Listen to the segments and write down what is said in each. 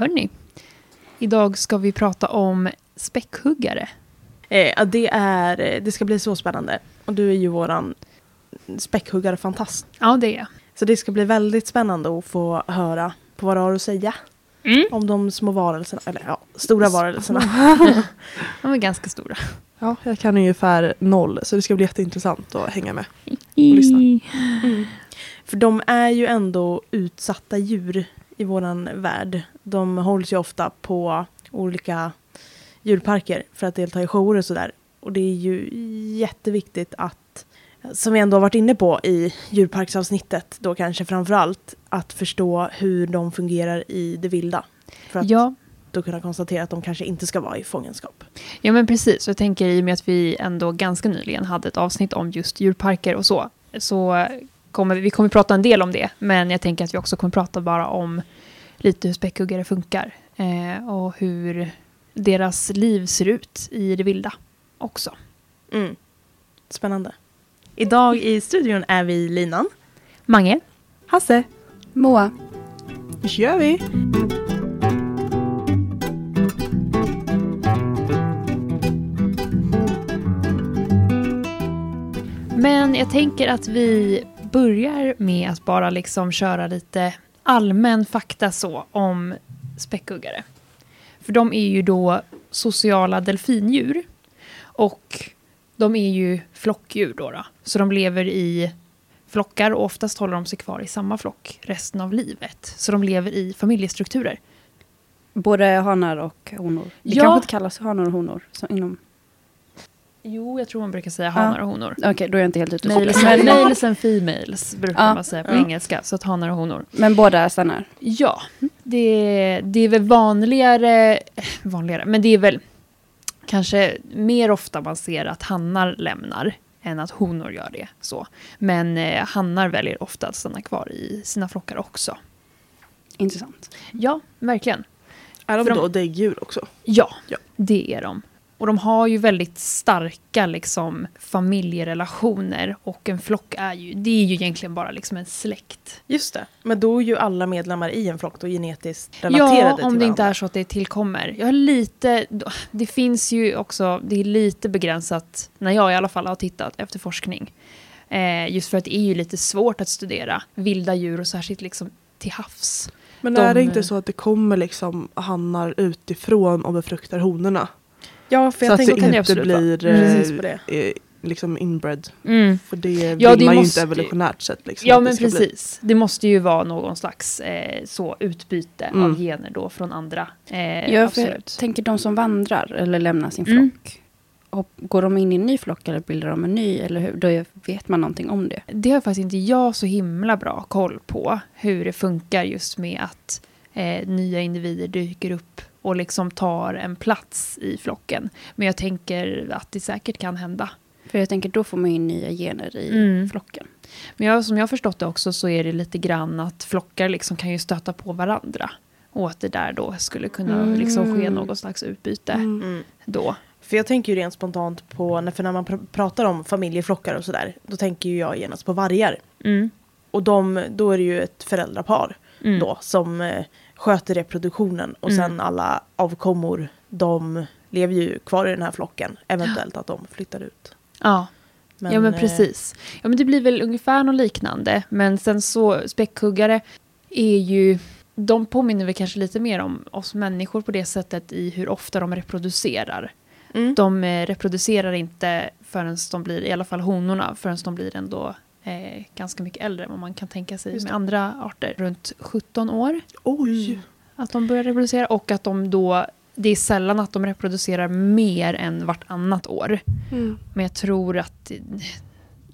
Hörni, idag ska vi prata om späckhuggare. Eh, det, är, eh, det ska bli så spännande. Och du är ju våran späckhuggare-fantast. Ja, det är jag. Så det ska bli väldigt spännande att få höra på vad du har att säga Mm. om de små varelserna, eller ja, stora varelserna. De är ganska stora. Ja, jag kan ungefär noll så det ska bli jätteintressant att hänga med. lyssna. Mm. För de är ju ändå utsatta djur i våran värld. De hålls ju ofta på olika djurparker för att delta i shower och sådär. Och det är ju jätteviktigt att, som vi ändå har varit inne på i djurparksavsnittet då kanske framför allt, att förstå hur de fungerar i det vilda. För att Ja, då kunna konstatera att de kanske inte ska vara i fångenskap. ja, men precis. Jag tänker i och med att vi ändå ganska nyligen hade ett avsnitt om just djurparker och så, så kommer vi, kommer prata en del om det, men jag tänker att vi också kommer prata bara om lite hur späckhuggare funkar eh, och hur deras liv ser ut i det vilda också. Mm. Spännande. Idag i studion är vi Linan. Mange? Hasse, Moa, nu kör vi! Men jag tänker att vi börjar med att bara liksom köra lite allmän fakta så om späckhuggare. För de är ju då sociala delfindjur. Och de är ju flockdjur då, då. Så de lever i flockar och oftast håller de sig kvar i samma flock resten av livet. Så de lever i familjestrukturer. både hanar och honor. Det Ja. kanske inte kallas hanar och honor. Så inom... Jo, jag tror man brukar säga hanar och honor. Okej, då är jag inte helt ute och Males. Men, males and females brukar Ja, man säga på ja. engelska. Så att hanar och honor. men båda stannar. Ja, det, det är väl vanligare, vanligare, men det är väl kanske mer ofta man ser att hannar lämnar än att honor gör det. Så. Men eh, hannar väljer ofta att stanna kvar i sina flockar också. Intressant. Ja, verkligen. Är de För de- då däggdjur också? Ja, Ja. det är de. Och de har ju väldigt starka liksom, familjerelationer och en flock är ju, det är ju egentligen bara liksom en släkt. Just det. Men då är ju alla medlemmar i en flock då genetiskt relaterade Ja, till om det inte varandra. är så att det tillkommer. Jag har lite, det finns ju också, det är lite begränsat, när jag i alla fall har tittat efter forskning. Eh, just för att det är ju lite svårt att studera vilda djur och särskilt liksom till havs. Men De- är det inte så att det kommer liksom hannar utifrån och befruktar honorna? Ja, för så jag att tänker kan det inte absolut blir Precis eh, eh, liksom inbred. Mm. För det Ja, vill det man ju måste- inte evolutionärt sett. Liksom, Ja att det men ska bli. precis. Det måste ju vara någon slags eh, så utbyte Mm. av gener då från andra. Eh, Ja, för jag absolut. tänker de som vandrar eller lämnar sin Mm. flock. Och går de in i en ny flock eller bildar de en ny? Eller hur? Då vet man någonting om det. Det har faktiskt inte jag så himla bra koll på. Hur det funkar just med att eh, nya individer dyker upp och liksom tar en plats i flocken. Men jag tänker att det säkert kan hända. För jag tänker då får man in nya gener i Mm. flocken. Men jag, som jag har förstått det också så är det lite grann att flockar liksom kan ju stöta på varandra. Och att det där då skulle kunna Mm. liksom ske något slags utbyte Mm. Mm. då. För jag tänker ju rent spontant på, när- för när man pr- pratar om familjeflockar och sådär, då tänker ju jag genast på vargar. Mm. Och de, då är det ju ett föräldrapar Mm. då som eh, sköter reproduktionen och Mm. sen alla avkommor, de lever ju kvar i den här flocken. Eventuellt att de flyttar ut. Ja. ja, men eh, precis. Ja, men det blir väl ungefär något liknande. Men sen så, späckhuggare är ju... De påminner väl kanske lite mer om oss människor på det sättet i hur ofta de reproducerar. Mm. De eh, reproducerar inte förrän de blir, i alla fall honorna, förrän de blir ändå eh, ganska mycket äldre än vad man kan tänka sig Just med det. andra arter. Runt 17 år Oj! att de börjar reproducera och att de då, det är sällan att de reproducerar mer än vartannat år. Mm. Men jag tror att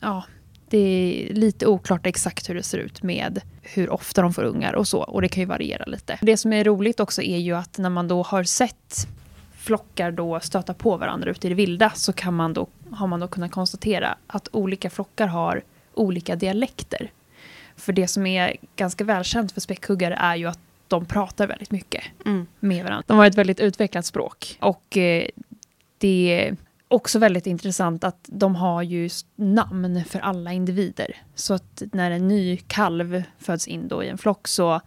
ja, det är lite oklart exakt hur det ser ut med hur ofta de får ungar och så. Och det kan ju variera lite. Det som är roligt också är ju att när man då har sett flockar då stöta på varandra ute i det vilda så kan man då, har man då kunnat konstatera att olika flockar har olika dialekter. För det som är ganska välkänt för späckhuggare är ju att de pratar väldigt mycket Mm. med varandra. De har ett väldigt utvecklat språk. Och eh, det är också väldigt intressant att de har ju namn för alla individer. Så att när en ny kalv föds in då i en flock så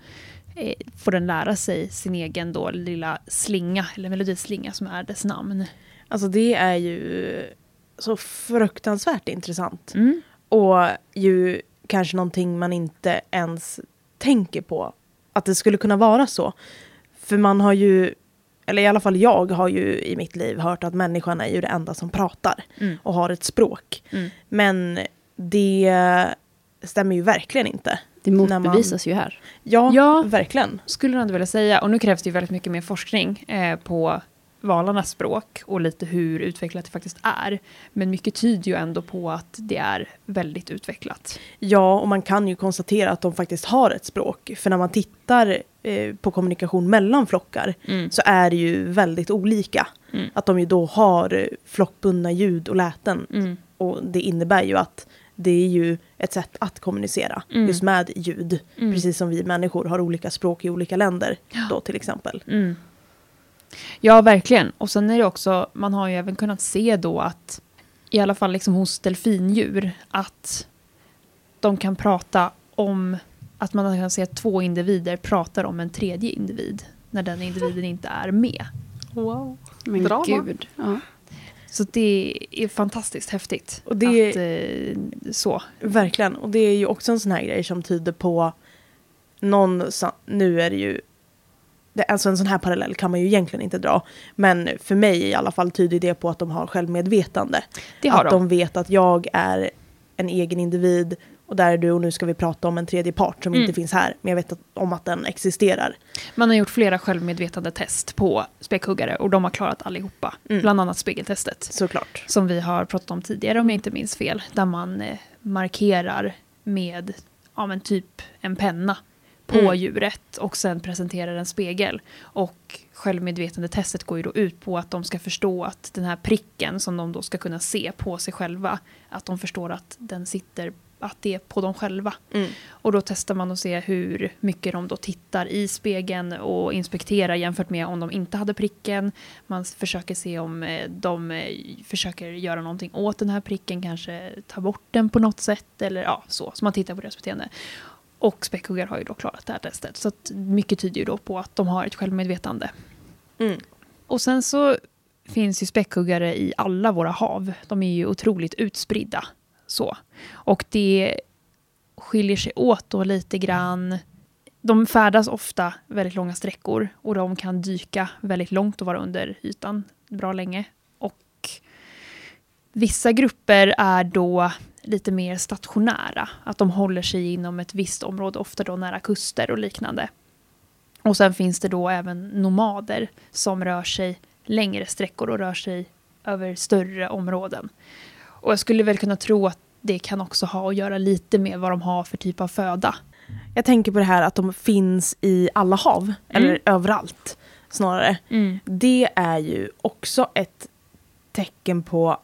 eh, får den lära sig sin egen då lilla slinga, eller melodislinga som är dess namn. Alltså det är ju så fruktansvärt intressant. Mm. Och ju kanske någonting man inte ens tänker på. Att det skulle kunna vara så. För man har ju, eller i alla fall jag har ju i mitt liv hört att människan är ju det enda som pratar. Mm. Och har ett språk. Mm. Men det stämmer ju verkligen inte. Det När man- motbevisas ju här. Ja, Ja. verkligen. Skulle jag ändå vilja säga. Och nu krävs det ju väldigt mycket mer forskning eh, på valarnas språk och lite hur utvecklat det faktiskt är. Men mycket tyder ju ändå på att det är väldigt utvecklat. Ja, och man kan ju konstatera att de faktiskt har ett språk. För när man tittar eh, på kommunikation mellan flockar Mm. så är det ju väldigt olika. Mm. Att de ju då har eh, flockbundna ljud och läten. Mm. Och det innebär ju att det är ju ett sätt att kommunicera Mm. just med ljud. Mm. Precis som vi människor har olika språk i olika länder då till exempel. Ja, verkligen. Och sen är det också, man har ju även kunnat se då att, i alla fall liksom hos delfindjur, att de kan prata om, att man kan se att två individer pratar om en tredje individ, när den individen inte är med. Wow. Men Drama. gud. Ja. Så det är fantastiskt häftigt. Och det- Att, eh, så. Verkligen. Och det är ju också en sån här grej som tyder på någon, nu är det ju, det, alltså en sån här parallell kan man ju egentligen inte dra. Men för mig i alla fall tyder det på att de har självmedvetande. Det har att de. de vet att jag är en egen individ och där är du och nu ska vi prata om en tredje part som Mm. inte finns här. Men jag vet att, om att den existerar. Man har gjort flera självmedvetande test på späckhuggare och de har klarat allihopa. Mm. Bland annat spegeltestet. Såklart. som vi har pratat om tidigare om jag inte minns fel, där man eh, markerar med ja, men typ en penna på Mm. djuret och sen presenterar en spegel. Och självmedvetandetestet går ju då ut på att de ska förstå att den här pricken som de då ska kunna se på sig själva, att de förstår att den sitter, att det är på dem själva. Mm. Och då testar man att se hur mycket de då tittar i spegeln och inspekterar jämfört med om de inte hade pricken. Man försöker se om eh, de eh, försöker göra någonting åt den här pricken, kanske ta bort den på något sätt eller ja, så. Så man tittar på deras beteende. Och späckhuggare har ju då klarat det här testet. Så mycket tyder ju då på att de har ett självmedvetande. Mm. Och sen så finns ju späckhuggare i alla våra hav. De är ju otroligt utspridda. Så. Och det skiljer sig åt då lite grann. De färdas ofta väldigt långa sträckor och de kan dyka väldigt långt och vara under ytan bra länge. Och vissa grupper är då lite mer stationära. Att de håller sig inom ett visst område, ofta då nära kuster och liknande. Och sen finns det då även nomader som rör sig längre sträckor och rör sig över större områden. Och jag skulle väl kunna tro att det kan också ha att göra lite med vad de har för typ av föda. Jag tänker på det här att de finns i alla hav, eller överallt snarare. Det är ju också ett tecken på,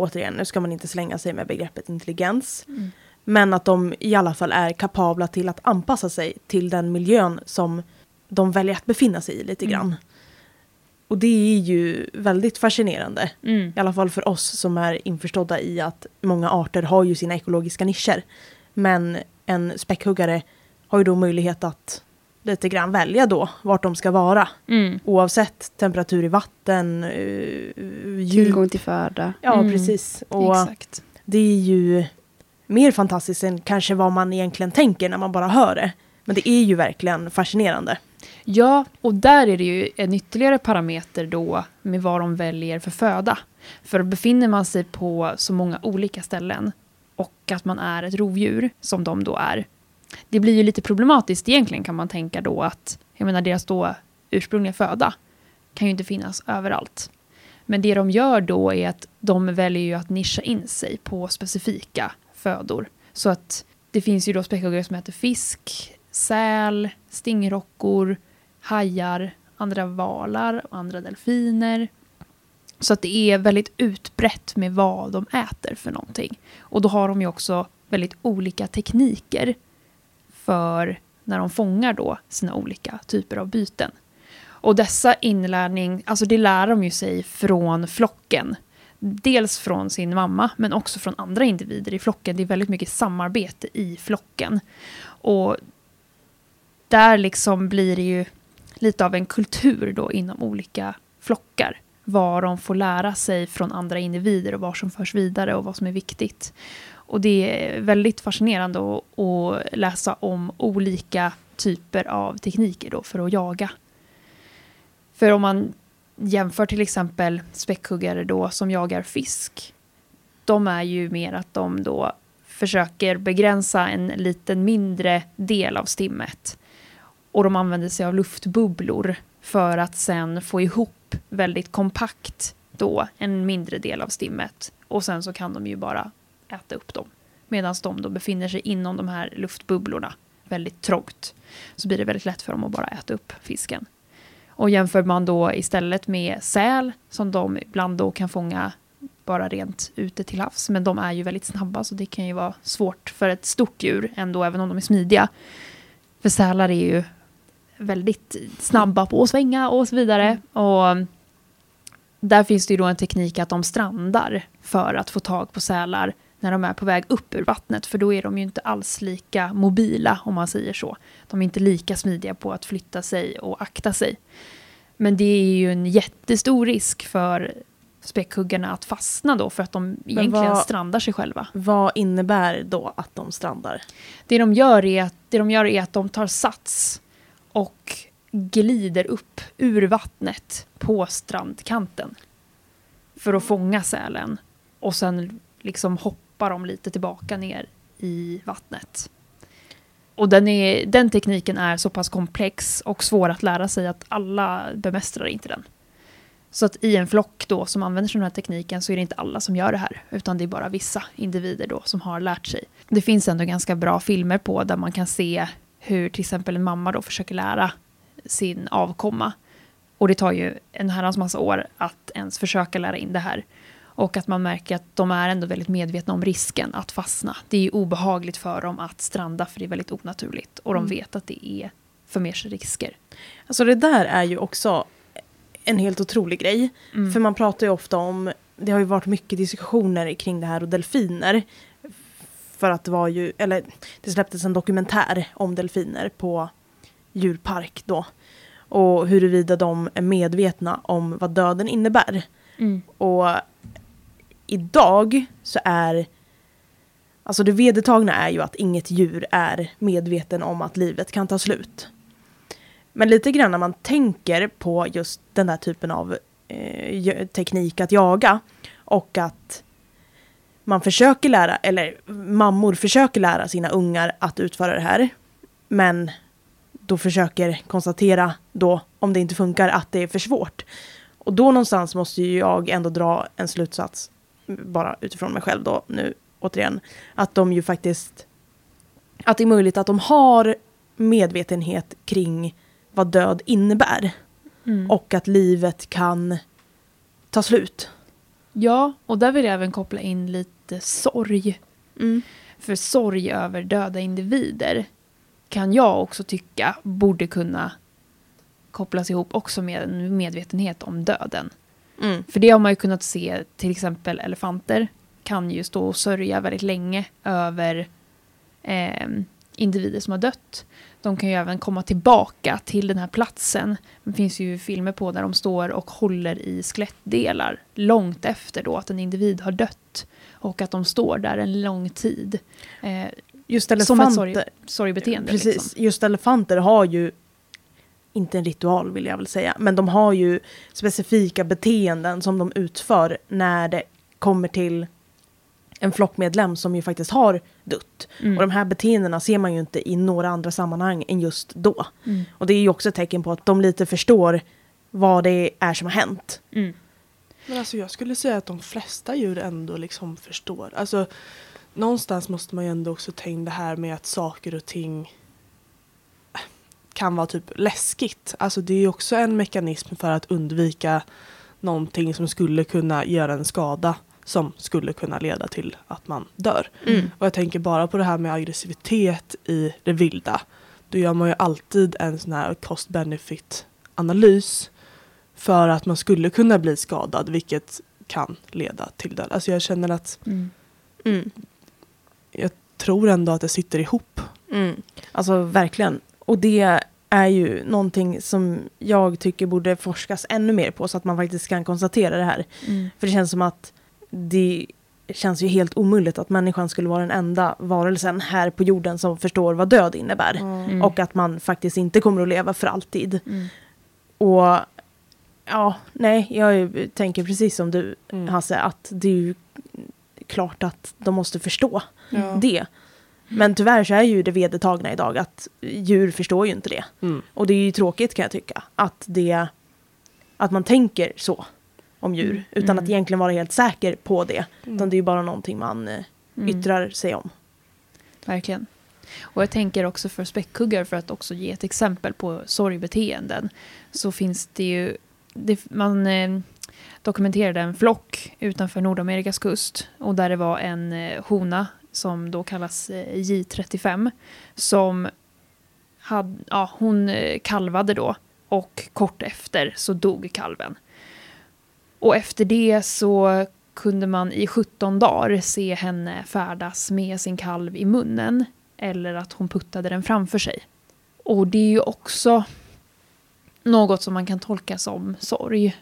återigen, nu ska man inte slänga sig med begreppet intelligens, Mm. men att de i alla fall är kapabla till att anpassa sig till den miljön som de väljer att befinna sig i lite Mm. grann. Och det är ju väldigt fascinerande, Mm. i alla fall för oss som är införstådda i att många arter har ju sina ekologiska nischer. Men en späckhuggare har ju då möjlighet att lite grann välja då vart de ska vara. Mm. Oavsett temperatur i vatten, Tillgång till föda. Ja, Mm. precis. Och Exakt. det är ju mer fantastiskt än kanske vad man egentligen tänker när man bara hör det. Men det är ju verkligen fascinerande. Ja, och där är det ju en ytterligare parameter då med vad de väljer för föda. För befinner man sig på så många olika ställen och att man är ett rovdjur, som de då är, det blir ju lite problematiskt egentligen kan man tänka då att, jag menar deras då ursprungliga föda kan ju inte finnas överallt. Men det de gör då är att de väljer ju att nischa in sig på specifika födor. Så att det finns ju då späckhuggare som äter fisk, säl, stingrockor, hajar, andra valar och andra delfiner. Så att det är väldigt utbrett med vad de äter för någonting. Och då har de ju också väldigt olika tekniker för när de fångar då sina olika typer av byten. Och dessa inlärning, alltså det lär de ju sig från flocken. Dels från sin mamma, men också från andra individer i flocken. Det är väldigt mycket samarbete i flocken. Och där liksom blir det ju lite av en kultur då inom olika flockar. Vad de får lära sig från andra individer och vad som förs vidare och vad som är viktigt. Och det är väldigt fascinerande att, läsa om olika typer av tekniker då för att jaga. För om man jämför till exempel späckhuggare då som jagar fisk. De är ju mer att de då försöker begränsa en liten mindre del av stimmet. Och de använder sig av luftbubblor för att sen få ihop väldigt kompakt då en mindre del av stimmet. Och sen så kan de ju bara äta upp dem. Medan de då befinner sig inom de här luftbubblorna väldigt trångt. Så blir det väldigt lätt för dem att bara äta upp fisken. Och jämför man då istället med säl som de ibland då kan fånga bara rent ute till havs. Men de är ju väldigt snabba så det kan ju vara svårt för ett stort djur ändå även om de är smidiga. För sälar är ju väldigt snabba på att svänga och så vidare. Och där finns det ju då en teknik att de strandar för att få tag på sälar när de är på väg upp ur vattnet. För då är de ju inte alls lika mobila om man säger så. De är inte lika smidiga på att flytta sig och akta sig. Men det är ju en jättestor risk för späckhuggarna att fastna då för att de egentligen vad- strandar sig själva. Vad innebär då att de strandar? Det de, gör är att, det de gör är att de tar sats och glider upp ur vattnet på strandkanten. För att fånga sälen. Och sen liksom droppar de lite tillbaka ner i vattnet. Och den, är, den tekniken är så pass komplex och svår att lära sig att alla bemästrar inte den. Så att i en flock då som använder sig av den här tekniken så är det inte alla som gör det här. Utan det är bara vissa individer då som har lärt sig. Det finns ändå ganska bra filmer på där man kan se hur till exempel en mamma då försöker lära sin avkomma. Och det tar ju en herrans massa år att ens försöka lära in det här. Och att man märker att de är ändå väldigt medvetna om risken att fastna. Det är ju obehagligt för dem att stranda för det är väldigt onaturligt. Och de Mm. vet att det är för mer risker. Alltså det där är ju också en helt otrolig grej. Mm. För man pratar ju ofta om, det har ju varit mycket diskussioner kring det här och delfiner. För att det var ju, eller det släpptes en dokumentär om delfiner på djurpark då. Och huruvida de är medvetna om vad döden innebär. Mm. Och idag så är Alltså det vedertagna är ju att inget djur är medveten om att livet kan ta slut. Men lite grann när man tänker på just den här typen av eh, teknik att jaga och att man försöker lära, eller mammor försöker lära sina ungar att utföra det här. Men då försöker konstatera då, om det inte funkar, att det är för svårt. Och då någonstans måste ju jag ändå dra en slutsats, bara utifrån mig själv då nu återigen, att de ju faktiskt, att det är möjligt att de har medvetenhet kring vad död innebär Mm. och att livet kan ta slut. Ja, och där vill jag även koppla in lite sorg. För sorg över döda individer kan jag också tycka borde kunna kopplas ihop också med en medvetenhet om döden. Mm. För det har man ju kunnat se, till exempel elefanter kan ju stå och sörja väldigt länge över eh, individer som har dött. De kan ju även komma tillbaka till den här platsen. Det finns ju filmer på där de står och håller i skelettdelar långt efter då att en individ har dött. Och att de står där en lång tid. Eh, Just som ett elefanter, sorg, sorgbeteende. precis, Liksom. just elefanter har ju inte en ritual vill jag väl säga, men de har ju specifika beteenden som de utför när det kommer till en flockmedlem som ju faktiskt har dött. Mm. Och de här beteendena ser man ju inte i några andra sammanhang än just då. Mm. Och det är ju också ett tecken på att de lite förstår vad det är som har hänt. Mm. Men alltså jag skulle säga att de flesta djur ändå liksom förstår. Alltså någonstans måste man ju ändå också ta in det här med att saker och ting kan vara typ läskigt. Alltså det är ju också en mekanism för att undvika någonting som skulle kunna göra en skada som skulle kunna leda till att man dör. Mm. Och jag tänker bara på det här med aggressivitet i det vilda. Då gör man ju alltid en sån här cost-benefit analys för att man skulle kunna bli skadad vilket kan leda till död. Alltså jag känner att Mm. Mm. jag tror ändå att det sitter ihop. Mm. Alltså verkligen. Och det är ju någonting som jag tycker borde forskas ännu mer på så att man faktiskt kan konstatera det här. Mm. För det känns som att det känns ju helt omöjligt att människan skulle vara den enda varelsen här på jorden som förstår vad död innebär. Mm. Och att man faktiskt inte kommer att leva för alltid. Mm. Och ja, nej, jag tänker precis som du Mm. Hasse, att det är ju klart att de måste förstå Ja. det. Men tyvärr så är ju det vedertagna idag att djur förstår ju inte det. Mm. Och det är ju tråkigt kan jag tycka. Att, det, att man tänker så om djur. Mm. Utan Mm. att egentligen vara helt säker på det. Mm. Utan det är ju bara någonting man eh, Mm. yttrar sig om. Verkligen. Och jag tänker också för späckhuggare, för att också ge ett exempel på sorgbeteenden, så finns det ju... Det, man eh, dokumenterade en flock utanför Nordamerikas kust och där det var en eh, hona som då kallas eh, J35 som hade, ja, hon eh, kalvade då och kort efter så dog kalven. Och efter det så kunde man i 17 dagar se henne färdas med sin kalv i munnen eller att hon puttade den framför sig. Och det är ju också något som man kan tolka som sorg.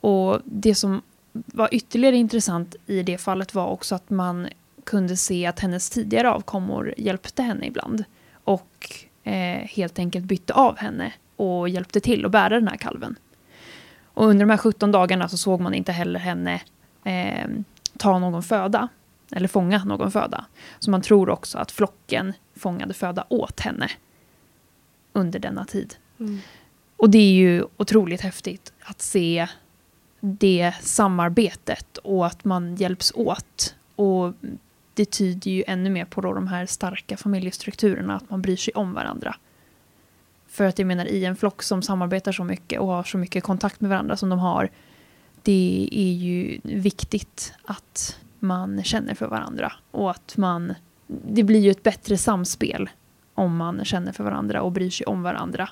Och det som var ytterligare intressant i det fallet var också att man kunde se att hennes tidigare avkommor hjälpte henne ibland. Och eh, helt enkelt bytte av henne och hjälpte till att bära den här kalven. Och under de här 17 dagarna så såg man inte heller henne eh, ta någon föda. Eller fånga någon föda. Så man tror också att flocken fångade föda åt henne. Under denna tid. Mm. Och det är ju otroligt häftigt att se det samarbetet och att man hjälps åt. Och det tyder ju ännu mer på då de här starka familjestrukturerna, att man bryr sig om varandra. För att jag menar i en flock som samarbetar så mycket och har så mycket kontakt med varandra som de har, det är ju viktigt att man känner för varandra och att man, det blir ju ett bättre samspel om man känner för varandra och bryr sig om varandra.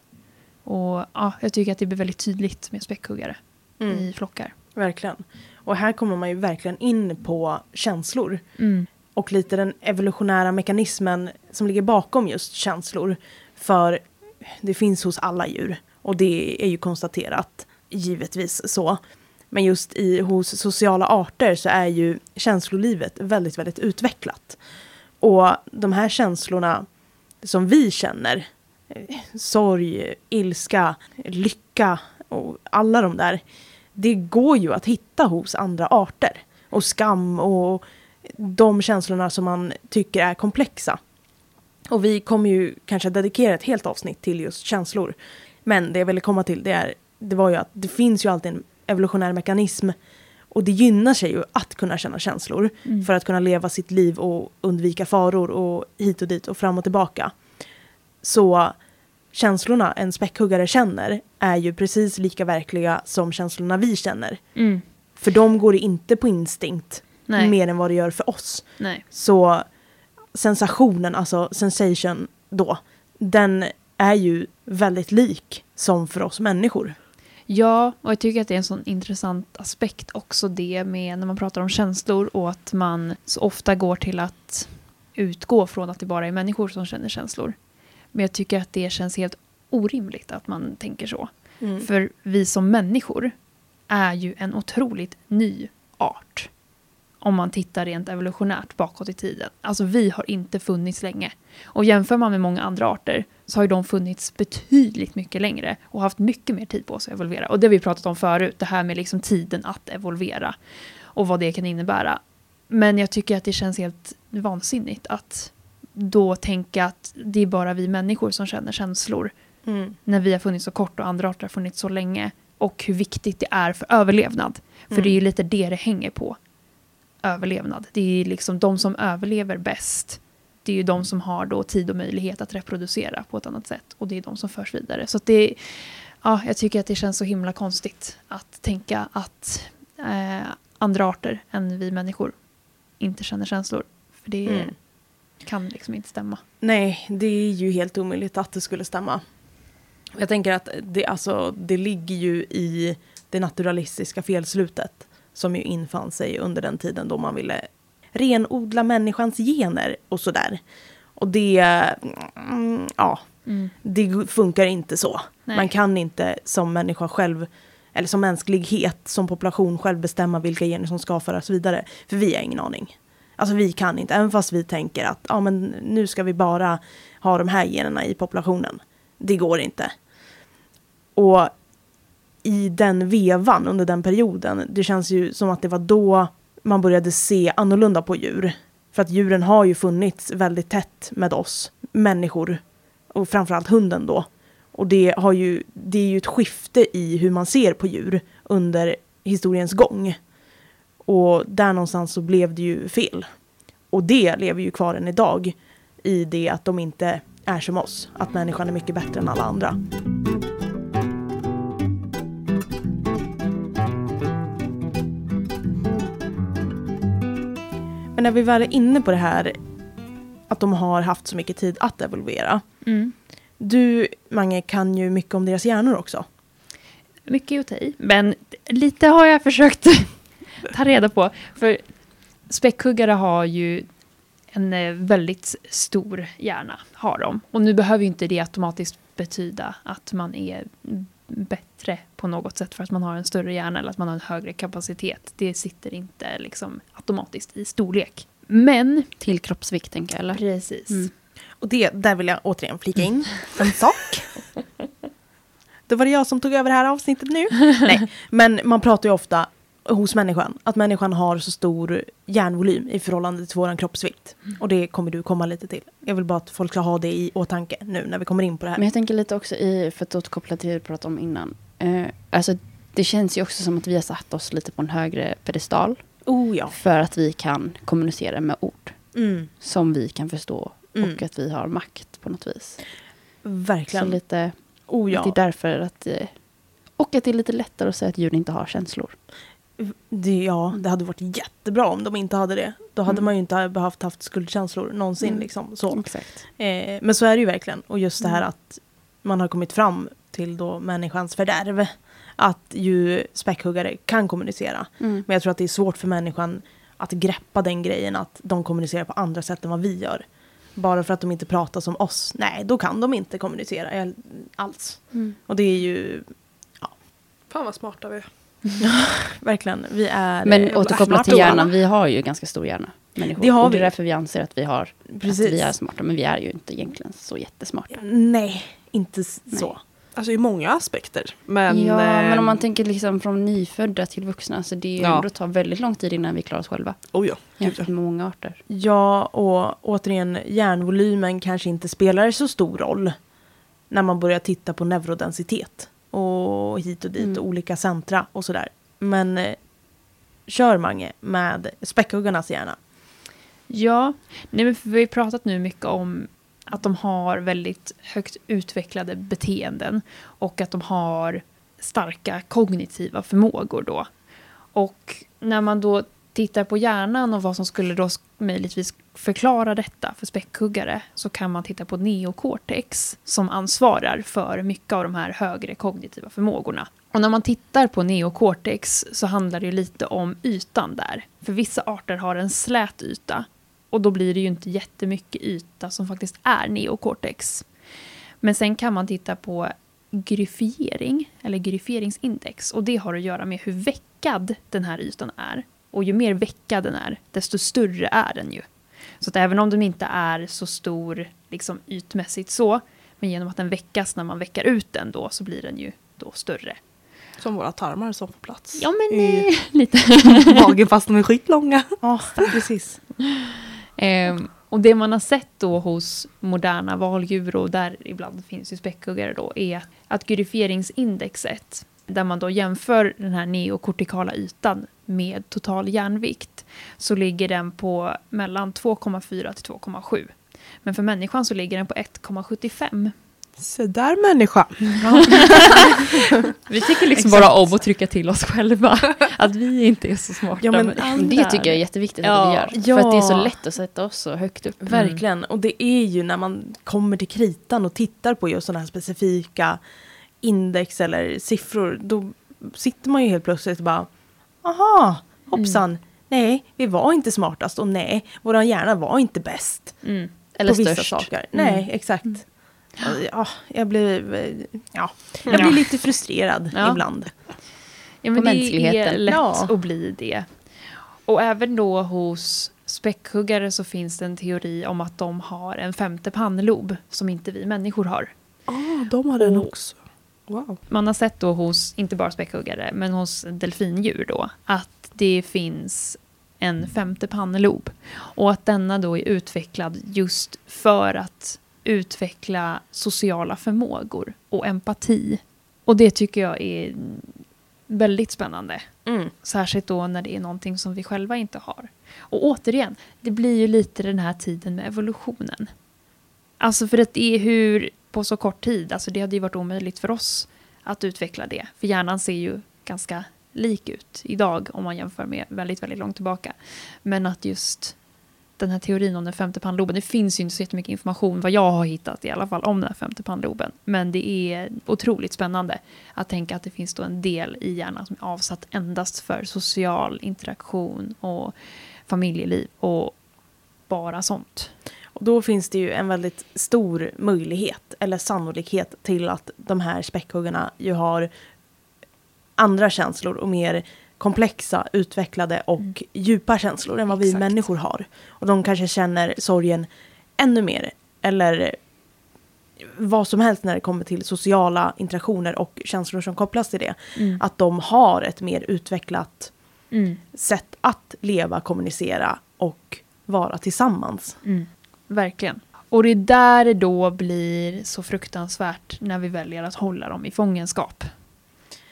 Och ja, jag tycker att det blir väldigt tydligt med späckhuggare Mm. i flockar. Verkligen. Och här kommer man ju verkligen in på känslor. Mm och lite den evolutionära mekanismen som ligger bakom just känslor. För det finns hos alla djur och det är ju konstaterat givetvis så. Men just i, hos sociala arter så är ju känslolivet väldigt, väldigt utvecklat. Och de här känslorna som vi känner, sorg, ilska, lycka och alla de där, det går ju att hitta hos andra arter. Och skam och de känslorna som man tycker är komplexa. Och vi kommer ju kanske dedikera ett helt avsnitt till just känslor. Men det jag ville komma till det, är, det var ju att det finns ju alltid en evolutionär mekanism och det gynnar sig ju att kunna känna känslor Mm. för att kunna leva sitt liv och undvika faror och hit och dit och fram och tillbaka. Så känslorna en späckhuggare känner är ju precis lika verkliga som känslorna vi känner. Mm. För de går inte på instinkt Nej. mer än vad det gör för oss. Nej. Så sensationen, alltså sensation då, den är ju väldigt lik som för oss människor. Ja, och jag tycker att det är en sån intressant aspekt också det med när man pratar om känslor och att man så ofta går till att utgå från att det bara är människor som känner känslor. Men jag tycker att det känns helt orimligt att man tänker så. Mm. För vi som människor är ju en otroligt ny art. Om man tittar rent evolutionärt bakåt i tiden. Alltså vi har inte funnits länge. Och jämför man med många andra arter så har ju de funnits betydligt mycket längre och haft mycket mer tid på sig att evolvera. Och det har vi pratat om förut, det här med liksom tiden att evolvera och vad det kan innebära. Men jag tycker att det känns helt vansinnigt att då tänka att det är bara vi människor som känner känslor Mm. när vi har funnits så kort och andra arter har funnits så länge. Och hur viktigt det är för överlevnad. För Mm. det är ju lite det det hänger på. Överlevnad. Det är liksom de som överlever bäst. Det är ju de som har då tid och möjlighet att reproducera på ett annat sätt. Och det är de som förs vidare. Så det, ja, jag tycker att det känns så himla konstigt att tänka att eh, andra arter än vi människor inte känner känslor. För det Mm. kan liksom inte stämma. Nej, det är ju helt omöjligt att det skulle stämma. Jag tänker att det, alltså, det ligger ju i det naturalistiska felslutet som ju infann sig under den tiden då man ville renodla människans gener och sådär. Och det, mm, ja, Mm. Det funkar inte så. Nej. Man kan inte som människa själv, eller som mänsklighet, som population själv bestämma vilka gener som ska föras vidare. För vi har ingen aning. Alltså vi kan inte, även fast vi tänker att ja, men nu ska vi bara ha de här generna i populationen. Det går inte. Och i den vevan, under den perioden, det känns ju som att det var då man började se annorlunda på djur. För att djuren har ju funnits väldigt tätt med oss människor. Och framförallt hunden då. Och det, har ju, det är ju ett skifte i hur man ser på djur under historiens gång. Och där någonstans så blev det ju fel. Och det lever ju kvar än idag i det att de inte är som oss. Att människan är mycket bättre än alla andra. Men när vi väl är inne på det här att de har haft så mycket tid att evolvera. Mm. Du, Mange, kan ju mycket om deras hjärnor också. Mycket att ta i. Men lite har jag försökt ta reda på. För späckhuggare har ju en eh, väldigt stor hjärna. Har de. Och nu behöver ju inte det automatiskt betyda att man är bättre på något sätt för att man har en större hjärna eller att man har en högre kapacitet. Det sitter inte liksom automatiskt i storlek. Men, Till kroppsvikt tänker jag, eller? precis. Mm. Och det, där vill jag återigen flika in en sak. Då var det jag som tog över det här avsnittet nu. Nej, men man pratar ju ofta hos människan att människan har så stor hjärnvolym i förhållande till vår kroppsvikt. Och det kommer du komma lite till. Jag vill bara att folk ska ha det i åtanke nu när vi kommer in på det här. Men jag tänker lite också i, för att återkoppla till det du pratade om innan. Eh, alltså, det känns ju också som att vi har satt oss lite på en högre pedestal. Oh ja. För att vi kan kommunicera med ord Mm, som vi kan förstå. Mm. Och att vi har makt på något vis. Så verkligen. lite, Oh att det ja. är därför att... eh, Och att det är lite lättare att säga att djur inte har känslor. Det, ja, det hade varit jättebra om de inte hade det. Då hade Mm. man ju inte behövt haft skuldkänslor någonsin. Mm. Liksom, så. Exakt. Eh, men så är det ju verkligen. Och just det här Mm. att man har kommit fram till då människans fördärv. Att ju späckhuggare kan kommunicera. Mm. Men jag tror att det är svårt för människan att greppa den grejen att de kommunicerar på andra sätt än vad vi gör. Bara för att de inte pratar som oss. Nej, då kan de inte kommunicera eh, alls. Mm. Och det är ju Fan vad smarta vi är. verkligen, vi är... Men eh, återkopplat smarta till hjärnan, vi har ju ganska stor hjärna. Människor. Det har och det är vi. därför vi anser att vi, har, att vi är smarta. Men vi är ju inte egentligen så jättesmarta. Nej, inte Nej. så. Alltså i många aspekter. Men, ja, men eh, om man tänker liksom från nyfödda till vuxna. Så det är Ja. ändå tar väldigt lång tid innan vi klarar oss själva. Oh ja. Jämfört med många arter. Ja, och återigen, hjärnvolymen kanske inte spelar så stor roll när man börjar titta på neurodensitet och hit och dit Mm. och olika centra och sådär. Men eh, kör Mange med späckhuggarnas hjärna. Ja, nej men vi har pratat nu mycket om att de har väldigt högt utvecklade beteenden och att de har starka kognitiva förmågor då. Och när man då tittar på hjärnan och vad som skulle då möjligtvis förklara detta för späckhuggare så kan man titta på neocortex som ansvarar för mycket av de här högre kognitiva förmågorna. Och när man tittar på neocortex så handlar det ju lite om ytan där. För vissa arter har en slät yta och då blir det ju inte jättemycket yta som faktiskt är neocortex. Men sen kan man titta på gryfiering, eller gryfieringsindex. Och det har att göra med hur veckad den här ytan är. Och ju mer veckad den är, desto större är den ju. Så att även om den inte är så stor liksom ytmässigt så, men genom att den veckas när man veckar ut den då, så blir den ju då större. Som våra tarmar som får plats Ja men i eh, lite. magen fast de är skitlånga. Ja, precis. Ehm, och det man har sett då hos moderna valdjur och där ibland finns ju späckhuggare då är att gryfieringsindexet där man då jämför den här neokortikala ytan med total hjärnvikt så ligger den på mellan 2,4 till 2,7. Men för människan så ligger den på 1,75. Se där människa. Vi tycker liksom Exakt. bara om att trycka till oss själva. Att vi inte är så smarta. Ja, men Det tycker jag är jätteviktigt att Ja. vi gör. För att det är så Ja. lätt att sätta oss så högt upp. Verkligen. Och det är ju när man kommer till kritan och tittar på just sådana här specifika index eller siffror. Då sitter man ju helt plötsligt och bara, aha, hoppsan. Nej, vi var inte smartast och nej, våran hjärna var inte bäst Mm. Eller på vissa störst. saker. Mm. Nej, exakt. Ja, jag blir, eh, ja, jag blir lite frustrerad Ja. ibland. Ja, men På det är mänskligheten. lätt Ja. att bli det. Och även då hos späckhuggare så finns det en teori om att de har en femte pannlob som inte vi människor har. Ah, de har den Och- också. Wow. Man har sett då hos, inte bara späckhuggare, men hos delfindjur då, att det finns en femte pannlob. Och att denna då är utvecklad just för att utveckla sociala förmågor och empati. Och det tycker jag är väldigt spännande. Mm. Särskilt då när det är någonting som vi själva inte har. Och återigen, det blir ju lite den här tiden med evolutionen. Alltså för att det är hur, på så kort tid, alltså det hade ju varit omöjligt för oss att utveckla det. För hjärnan ser ju ganska lik ut idag om man jämför med väldigt, väldigt långt tillbaka. Men att just den här teorin om den femte pannloben, det finns ju inte så jättemycket information, vad jag har hittat i alla fall, om den här femte pannloben. Men det är otroligt spännande att tänka att det finns då en del i hjärnan som är avsatt endast för social interaktion och familjeliv och bara sånt. Och då finns det ju en väldigt stor möjlighet eller sannolikhet till att de här späckhuggarna ju har andra känslor och mer komplexa, utvecklade och Mm. djupa känslor än vad vi Exakt. människor har. Och de kanske känner sorgen ännu mer. Eller vad som helst när det kommer till sociala interaktioner och känslor som kopplas till det. Mm. Att de har ett mer utvecklat Mm. sätt att leva, kommunicera och vara tillsammans. Mm. Verkligen. Och det är där det då blir så fruktansvärt när vi väljer att hålla dem i fångenskap.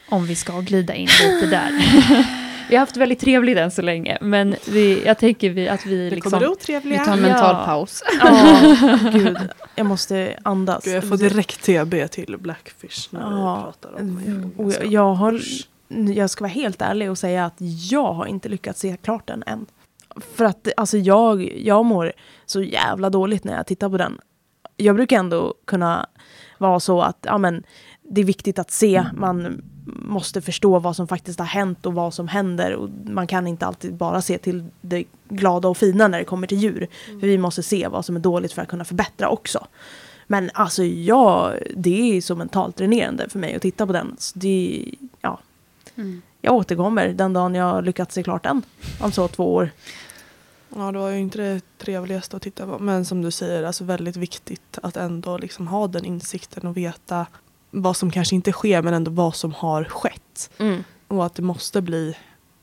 Om vi ska glida in lite där. vi har haft väldigt trevligt än så länge, men vi, jag tänker vi, att vi Det liksom... kommer Vi otrevliga. tar en Ja. mental paus. Ja, gud. Jag måste andas. Gud, jag får direkt TB till Blackfish när Ja. vi pratar om Mm. Och jag, jag, har, jag ska vara helt ärlig och säga att jag har inte lyckats se klart den än. För att alltså jag, jag mår så jävla dåligt när jag tittar på den. Jag brukar ändå kunna vara så att ja, men, det är viktigt att se, man måste förstå vad som faktiskt har hänt och vad som händer. Och man kan inte alltid bara se till det glada och fina när det kommer till djur. För vi måste se vad som är dåligt för att kunna förbättra också. Men alltså jag, det är så mentalt dränerande för mig att titta på den. Så det, ja, Mm. jag återkommer den dagen jag lyckats se klart den. Om så två år. Ja, det var ju inte det trevligaste att titta på. Men som du säger, alltså väldigt viktigt att ändå liksom ha den insikten och veta vad som kanske inte sker men ändå vad som har skett. Och att det måste bli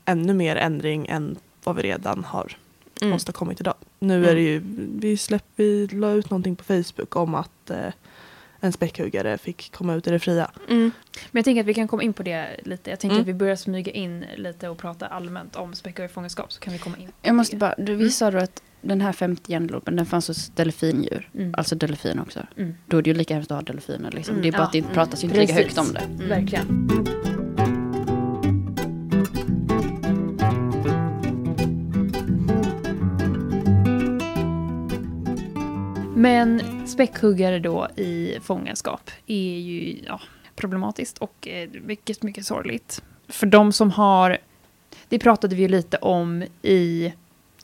ännu mer ändring än vad vi redan har Mm. åstadkommit idag. Nu Mm. är det ju, vi, släpp, vi la ut någonting på Facebook om att eh, en späckhuggare fick komma ut i det fria. Mm. Men jag tänker att vi kan komma in på det lite. Jag tänker Mm. att vi börjar smyga in lite och prata allmänt om späckhuggare i fångenskap så kan vi komma in. Jag måste det. bara, du, vi sa då att den här femte hjärnloben, den fanns hos delfindjur. Mm. Alltså delfin också. Mm. Då är det ju lika hemskt att ha delfiner. Liksom. Mm, det är bara ja. att det inte pratas inte lika högt om det. Mm. Verkligen. Men späckhuggare då i fångenskap är ju ja, problematiskt och eh, mycket, mycket sorgligt. För de som har, det pratade vi ju lite om i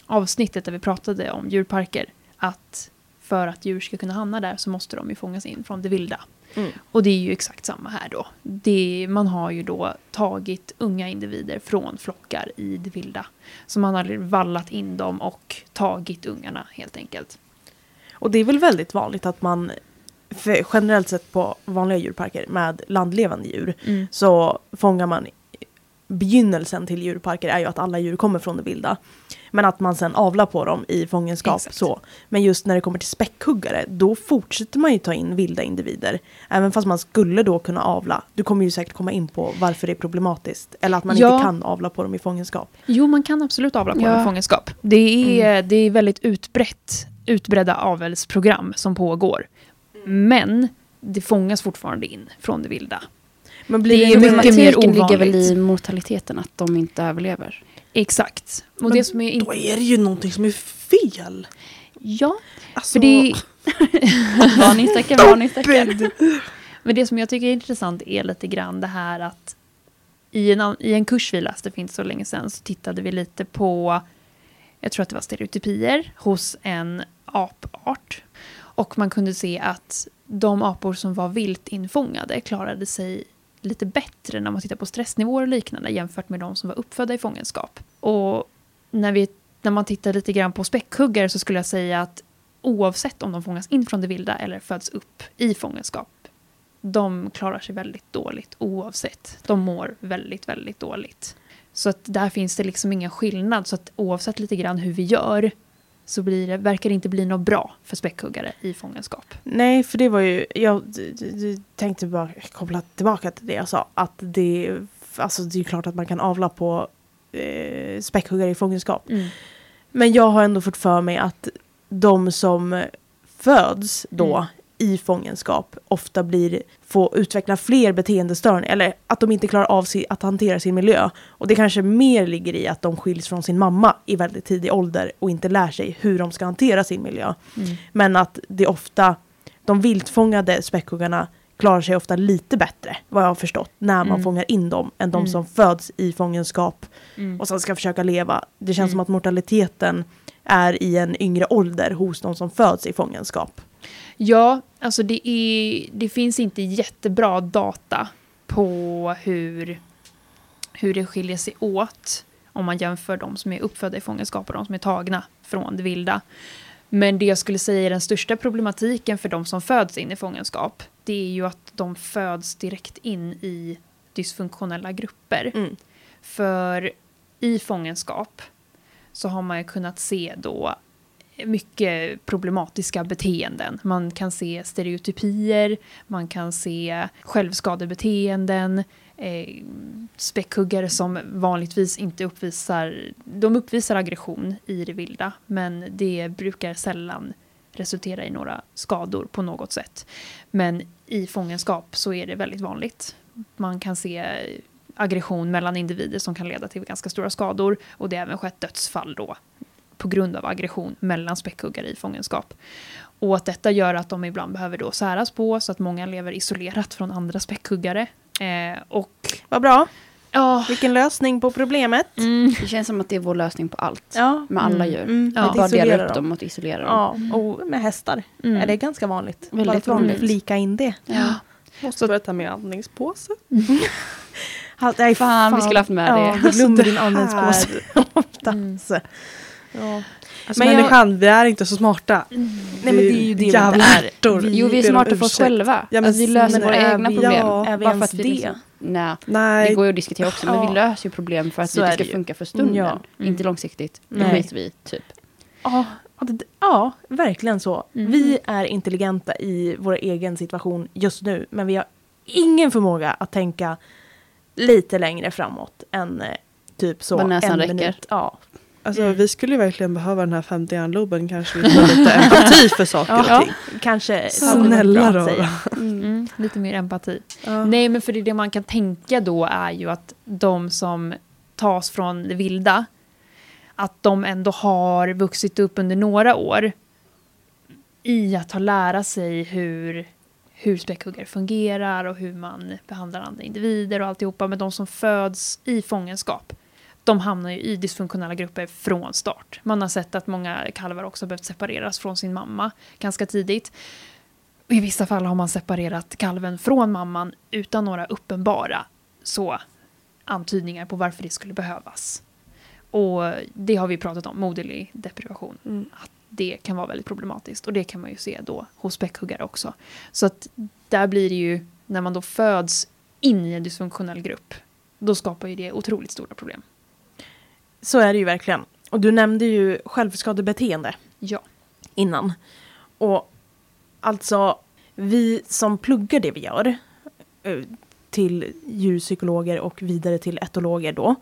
avsnittet där vi pratade om djurparker, att för att djur ska kunna hamna där så måste de ju fångas in från det vilda. Mm. Och det är ju exakt samma här då. Det, man har ju då tagit unga individer från flockar i det vilda. Så man har vallat in dem och tagit ungarna helt enkelt. Och det är väl väldigt vanligt att man för generellt sett på vanliga djurparker med landlevande djur så fångar man begynnelsen till djurparker är ju att alla djur kommer från det vilda. Men att man sen avlar på dem i fångenskap. Exakt. Så. Men just när det kommer till späckhuggare, då fortsätter man ju ta in vilda individer. Även fast man skulle då kunna avla. Du kommer ju säkert komma in på varför det är problematiskt. Eller att man Ja. inte kan avla på dem i fångenskap. Jo, man kan absolut avla på Ja. dem i fångenskap. Det är, det är väldigt utbrett, utbredda avelsprogram som pågår. Men det fångas fortfarande in från det vilda. Men Det är inte- mycket mer Problematiken ligger väl ovanligt. i mortaliteten, att de inte överlever. Exakt. Och Men det som är... In... Då är det ju någonting som är fel. Ja, Alltså, för det, Varningstecken, varningstecken. Men det som jag tycker är intressant är lite grann det här att i en, i en kurs vi läste för inte så länge sedan så tittade vi lite på, jag tror att det var stereotypier hos en apart. Och man kunde se att de apor som var vilt infångade klarade sig lite bättre när man tittar på stressnivåer och liknande jämfört med de som var uppfödda i fångenskap. Och när, vi, när man tittar lite grann på späckhuggare så skulle jag säga att oavsett om de fångas in från det vilda eller föds upp i fångenskap, de klarar sig väldigt dåligt oavsett. De mår väldigt, väldigt dåligt. Så att där finns det liksom ingen skillnad. Så att oavsett lite grann hur vi gör så blir det, verkar det inte bli något bra för späckhuggare i fångenskap. Nej, för det var ju, jag d- d- tänkte bara koppla tillbaka till det jag sa. Att det, alltså det är klart att man kan avla på eh, späckhuggare i fångenskap. Men jag har ändå fått för mig att de som föds då Mm. I fångenskap ofta blir, får utveckla fler beteendestörningar eller att de inte klarar av att hantera sin miljö. Och det kanske mer ligger i att de skiljs från sin mamma i väldigt tidig ålder och inte lär sig hur de ska hantera sin miljö. Mm. Men att det ofta, de viltfångade späckhuggarna klarar sig ofta lite bättre, vad jag har förstått, när man Mm. fångar in dem, än de Mm. som föds i fångenskap Mm. och sen ska försöka leva. Det känns Mm. som att mortaliteten är i en yngre ålder hos de som föds i fångenskap. Ja, alltså det, är, det finns inte jättebra data på hur, hur det skiljer sig åt om man jämför de som är uppfödda i fångenskap och de som är tagna från det vilda. Men det jag skulle säga är den största problematiken för de som föds in i fångenskap, det är ju att de föds direkt in i dysfunktionella grupper. Mm. För i fångenskap så har man ju kunnat se då mycket problematiska beteenden. Man kan se stereotypier, man kan se självskadebeteenden, eh, späckhuggare som vanligtvis inte uppvisar, de uppvisar aggression i det vilda, men det brukar sällan resultera i några skador på något sätt. Men i fångenskap så är det väldigt vanligt. Man kan se aggression mellan individer som kan leda till ganska stora skador och det har även skett dödsfall då på grund av aggression mellan späckhuggare i fångenskap. Och att detta gör att de ibland behöver då säras på så att många lever isolerat från andra späckhuggare. Eh, och Vad bra, ja, vilken lösning på problemet. mm, Det känns som att det är vår lösning på allt. Ja. Med alla Mm. djur. Mm. Ja. Att bara Isolera dela upp dem och isolera dem. Ja, och med hästar mm. är det ganska vanligt. Väldigt Bara vanligt. flika in det. Ja. Måste börja ta med andningspåse. Ha- nej, Fan, vi skulle haft med ja, det. Du glömde din andningspåse. Mm. Ja. Alltså Men jag- människan, vi är inte så smarta. Nej men det är ju det jävla ärtor. Vi- Jo, vi är smarta för oss själva. Ja, men att vi löser men våra är egna vi- problem. ja, är vi bara för ens att vi det? liksom, nej, det Nej, går ju att diskutera också. Men Ja. vi löser ju problem för att Så det ska det funka för stunden. Ja. Mm. Inte långsiktigt. Det skiter vi typ. Ja, ja, det- ja, verkligen så. Mm. Vi är intelligenta i vår egen situation just nu, men vi har ingen förmåga att tänka lite längre framåt än eh, typ så Vad näsan en räcker. minut. Ja. Alltså, Mm. vi skulle ju verkligen behöva den här femte hjärnloben. Kanske vi får lite empati för saker och Ja, ting. kanske Snälla då. säga. Mm, lite mer empati. Ja. Nej, men för det, det man kan tänka då är ju att de som tas från det vilda, att de ändå har vuxit upp under några år i att ha lära sig hur, hur späckhuggare fungerar och hur man behandlar andra individer och alltihopa. Men de som föds i fångenskap, de hamnar ju i dysfunktionella grupper från start. Man har sett att många kalvar också behövt separeras från sin mamma ganska tidigt. I vissa fall har man separerat kalven från mamman utan några uppenbara så, antydningar på varför det skulle behövas. Och det har vi pratat om, moderlig deprivation. Mm. Att det kan vara väldigt problematiskt och det kan man ju se då hos späckhuggare också. Så att där blir det ju, när man då föds in i en dysfunktionell grupp, då skapar ju det otroligt stora problem. Så är det ju verkligen. Och du nämnde ju självskadebeteende Ja. innan. Och alltså, vi som pluggar det vi gör eh, till djurpsykologer och vidare till etologer då.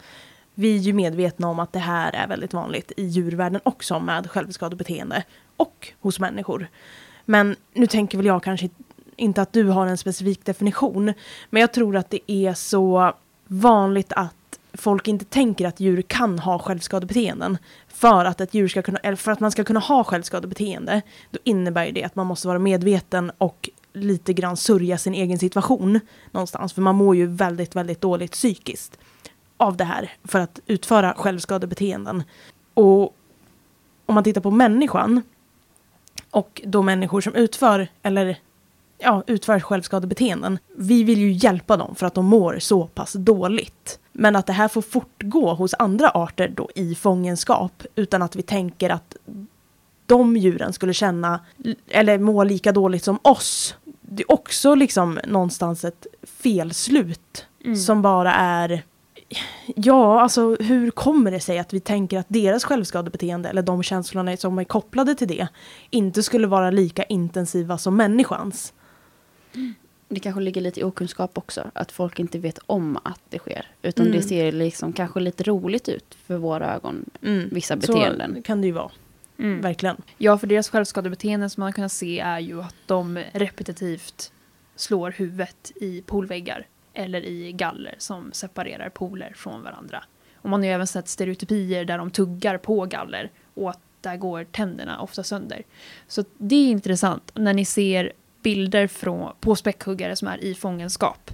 Vi är ju medvetna om att det här är väldigt vanligt i djurvärlden också med självskadebeteende och hos människor. Men nu tänker väl jag kanske inte att du har en specifik definition. Men jag tror att det är så vanligt att folk inte tänker att djur kan ha självskadebeteenden. För att, ett djur ska kunna, eller för att man ska kunna ha självskadebeteende, då innebär ju det att man måste vara medveten och lite grann sörja sin egen situation någonstans. För man mår ju väldigt, väldigt dåligt psykiskt av det här för att utföra självskadebeteenden. Och om man tittar på människan och då människor som utför eller ja, utför självskadebeteenden. Vi vill ju hjälpa dem för att de mår så pass dåligt. Men att det här får fortgå hos andra arter då i fångenskap utan att vi tänker att de djuren skulle känna eller må lika dåligt som oss. Det är också liksom någonstans ett felslut Mm. som bara är Ja, alltså hur kommer det sig att vi tänker att deras självskadebeteende eller de känslorna som är kopplade till det inte skulle vara lika intensiva som människans? Det kanske ligger lite i okunskap också. Att folk inte vet om att det sker. Utan Mm. det ser liksom kanske lite roligt ut för våra ögon. Vissa Så beteenden. kan det ju vara, Mm. verkligen. Ja, för deras självskadebeteenden som man kan se är ju att de repetitivt slår huvudet i poolväggar eller i galler som separerar pooler från varandra. Och man har ju även sett stereotypier där de tuggar på galler och att där går tänderna ofta sönder. Så det är intressant när ni ser bilder från, på späckhuggare som är i fångenskap.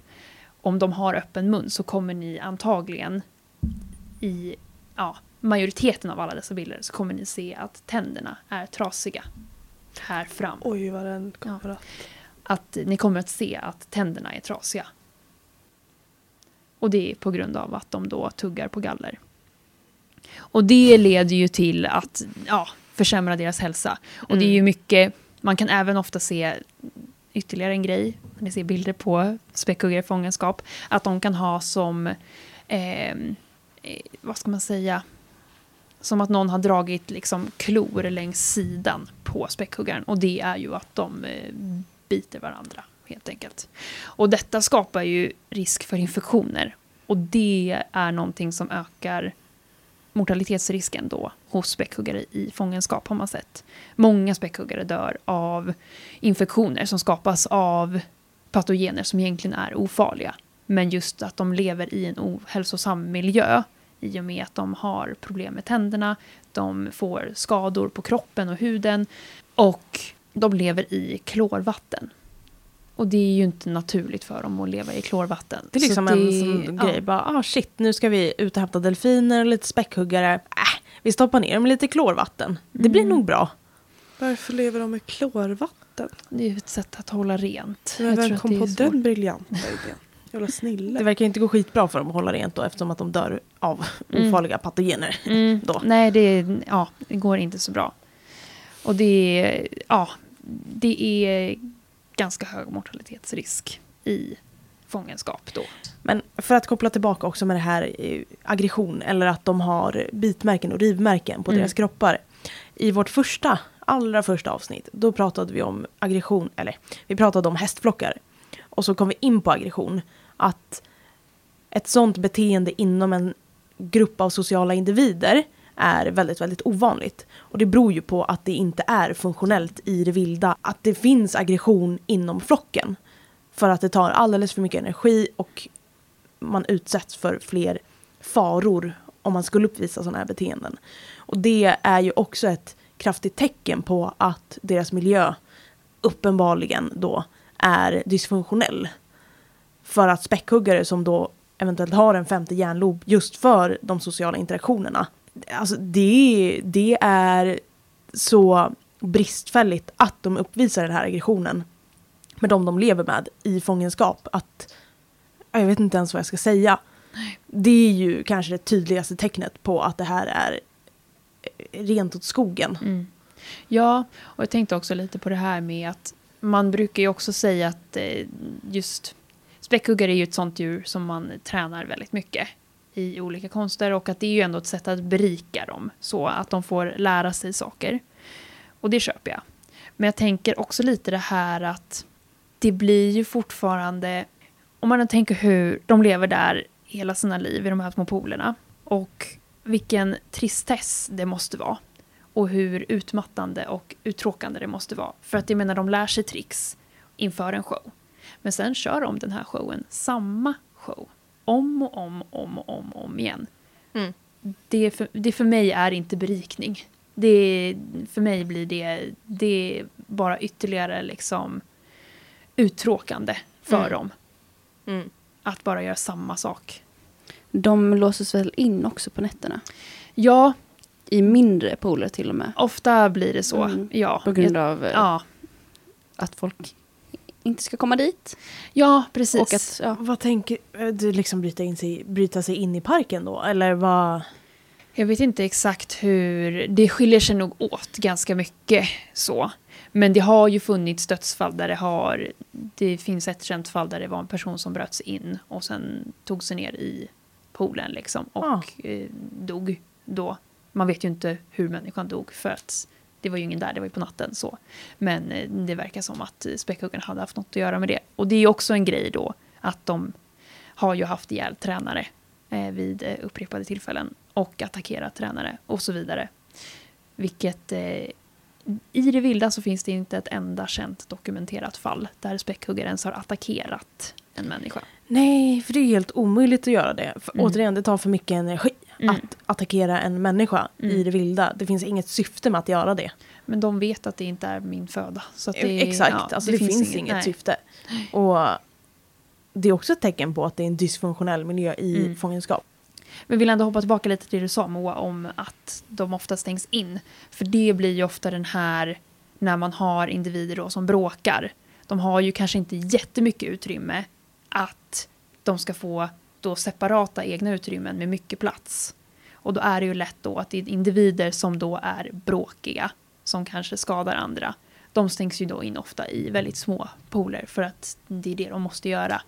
Om de har öppen mun så kommer ni antagligen i ja, majoriteten av alla dessa bilder så kommer ni se att tänderna är trasiga här fram. Oj vad den kommer Ja. att... Att ni kommer att se att tänderna är trasiga. Och det är på grund av att de då tuggar på galler. Och det leder ju till att ja, försämra deras hälsa. Och det är ju mycket, man kan även ofta se ytterligare en grej, när ni ser bilder på späckhuggare i fångenskap, att de kan ha som, ehm, eh, vad ska man säga, som att någon har dragit liksom klor längs sidan på späckhuggaren. Och det är ju att de eh, biter varandra helt enkelt. Och detta skapar ju risk för infektioner. Och det är någonting som ökar mortalitetsrisken då hos späckhuggare i fångenskap har man sett. Många späckhuggare dör av infektioner som skapas av patogener som egentligen är ofarliga. Men just att de lever i en ohälsosam miljö i och med att de har problem med tänderna, de får skador på kroppen och huden och de lever i klorvatten. Och det är ju inte naturligt för dem att leva i klorvatten. Det är liksom Så en det- sån ja. grej, bara ah shit nu ska vi ut och hämta delfiner och lite späckhuggare. Äh, vi stoppar ner dem i lite klorvatten. Det blir Mm. nog bra. Varför lever de med klorvatten? Det är ju ett sätt att hålla rent. Men Jag tror vem att kom det är på den briljanta idén? Jävla snille. Det verkar inte gå skitbra för dem att hålla rent då eftersom att de dör av Mm. ofarliga patogener. Mm, då. Nej, det, ja, det går inte så bra. Och det är, ja, det är ganska hög mortalitetsrisk i fångenskap då. Men för att koppla tillbaka också med det här eh, aggression eller att de har bitmärken och rivmärken på Mm. deras kroppar. I vårt första, allra första avsnitt, då pratade vi om aggression, eller vi pratade om hästflockar. Och så kom vi in på aggression. Att ett sånt beteende inom en grupp av sociala individer är väldigt, väldigt ovanligt. Och det beror ju på att det inte är funktionellt i det vilda. Att det finns aggression inom flocken. För att det tar alldeles för mycket energi och man utsätts för fler faror om man skulle uppvisa sådana här beteenden. Och det är ju också ett kraftigt tecken på att deras miljö uppenbarligen då är dysfunktionell. För att späckhuggare som då eventuellt har en femte hjärnlob just för de sociala interaktionerna. Alltså det, det är så bristfälligt att de uppvisar den här aggressionen med de de lever med i fångenskap. Att, ja, jag vet inte ens vad jag ska säga. Det är ju kanske det tydligaste tecknet på att det här är eh, rent åt skogen. Mm. Ja, och jag tänkte också lite på det här med att man brukar ju också säga att eh, just späckhuggare är ju ett sånt djur som man tränar väldigt mycket i olika konster och att det är ju ändå ett sätt att berika dem så att de får lära sig saker. Och det köper jag. Men jag tänker också lite det här att det blir ju fortfarande, om man tänker hur de lever där hela sina liv i de här små poolerna och vilken tristess det måste vara och hur utmattande och uttråkande det måste vara. För att jag menar, de lär sig tricks inför en show. Men sen kör de den här showen, samma show, om och om och om och om, om igen. Mm. Det, för, det för mig är inte berikning. Det, för mig blir det, det bara ytterligare liksom uttråkande för Mm. dem. Mm. Att bara göra samma sak. De låses väl in också på nätterna? Ja, I mindre pooler till och med. ofta blir det så. Mm. Ja, På grund av eh, ja, att folk inte ska komma dit. Ja, precis. Och att, ja, Vad tänker du? Liksom bryta, in sig, bryta sig in i parken då? Eller vad? Jag vet inte exakt hur, det skiljer sig nog åt ganska mycket så. Men det har ju funnits dödsfall där det har, det finns ett känt fall där det var en person som bröt sig in och sen tog sig ner i poolen liksom och Ah. eh, dog då. Man vet ju inte hur människan dog för att det var ju ingen där, det var ju på natten så. Men eh, det verkar som att eh, späckhuggarna hade haft något att göra med det. Och det är ju också en grej då att de har ju haft ihjäl tränare eh, vid upprepade tillfällen och attackerat tränare och så vidare. Vilket i det vilda så finns det inte ett enda känt dokumenterat fall där späckhuggare ens har attackerat en människa. Nej, för det är helt omöjligt att göra det. För, Mm. Återigen, det tar för mycket energi Mm. att attackera en människa Mm. i det vilda. Det finns inget syfte med att göra det. Men de vet att det inte är min föda. Så att det, Exakt, ja, alltså det, finns, inget nej. syfte. Och det är också ett tecken på att det är en dysfunktionell miljö i Mm. fångenskap. Men vill ändå hoppa tillbaka lite till det du sa Moa om att de ofta stängs in. För det blir ju ofta den här när man har individer då som bråkar. De har ju kanske inte jättemycket utrymme att de ska få då separata egna utrymmen med mycket plats. Och då är det ju lätt då att individer som då är bråkiga som kanske skadar andra. De stängs ju då in ofta i väldigt små pooler för att det är det de måste göra.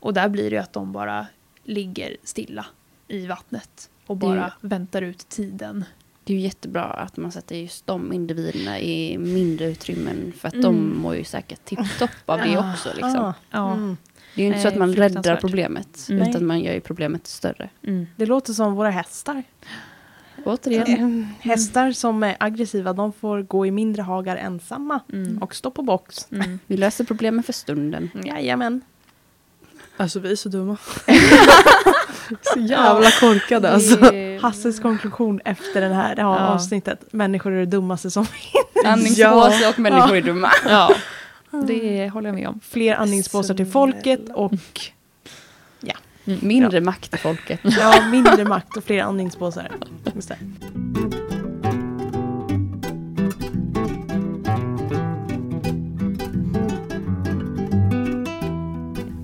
Och där blir det ju att de bara ligger stilla i vattnet och är ju- bara väntar ut tiden. det är ju jättebra att man sätter just de individerna i mindre utrymmen för att Mm. de mår ju säkert tipptopp av det Ja. också. Liksom. Ah, Ja. mm. Det är ju inte så att man räddar problemet, Mm. utan man gör ju problemet större. Mm. Det låter som våra hästar. Återigen. Mm. Hästar som är aggressiva, de får gå i mindre hagar ensamma Mm. och stå på box. Mm. Vi löser problemen för stunden. Jajamän. Alltså vi är så dumma. så jävla korkade alltså. Hasses konklusion efter den här, det här Ja. avsnittet. Människor är det dummaste som Andningspåse och människor är dumma. Ja, det håller jag med om. Fler andningspåsar till folket och Mindre makt till folket. ja, mindre makt och fler andningspåsar. Just det.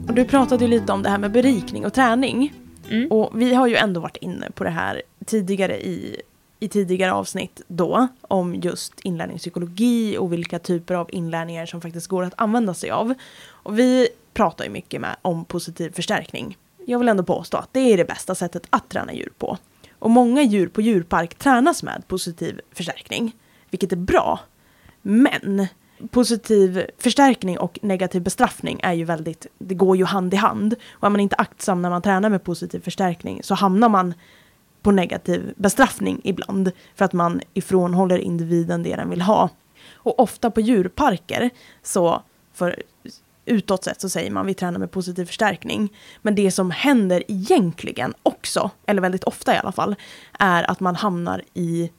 Och du pratade ju lite om det här med berikning och träning. Mm. Och vi har ju ändå varit inne på det här tidigare i, i tidigare avsnitt då. Om just inlärningspsykologi och vilka typer av inlärningar som faktiskt går att använda sig av. Och vi pratar ju mycket med, om positiv förstärkning. Jag vill ändå påstå att det är det bästa sättet att träna djur på. Och många djur på djurpark tränas med positiv förstärkning. Vilket är bra. Men positiv förstärkning och negativ bestraffning är ju väldigt, det går ju hand i hand. Och är man inte aktsam när man tränar med positiv förstärkning så hamnar man på negativ bestraffning ibland. För att man ifrånhåller individen det den vill ha. Och ofta på djurparker så, för utåt sett så säger man vi tränar med positiv förstärkning. Men det som händer egentligen också, eller väldigt ofta i alla fall, är att man hamnar i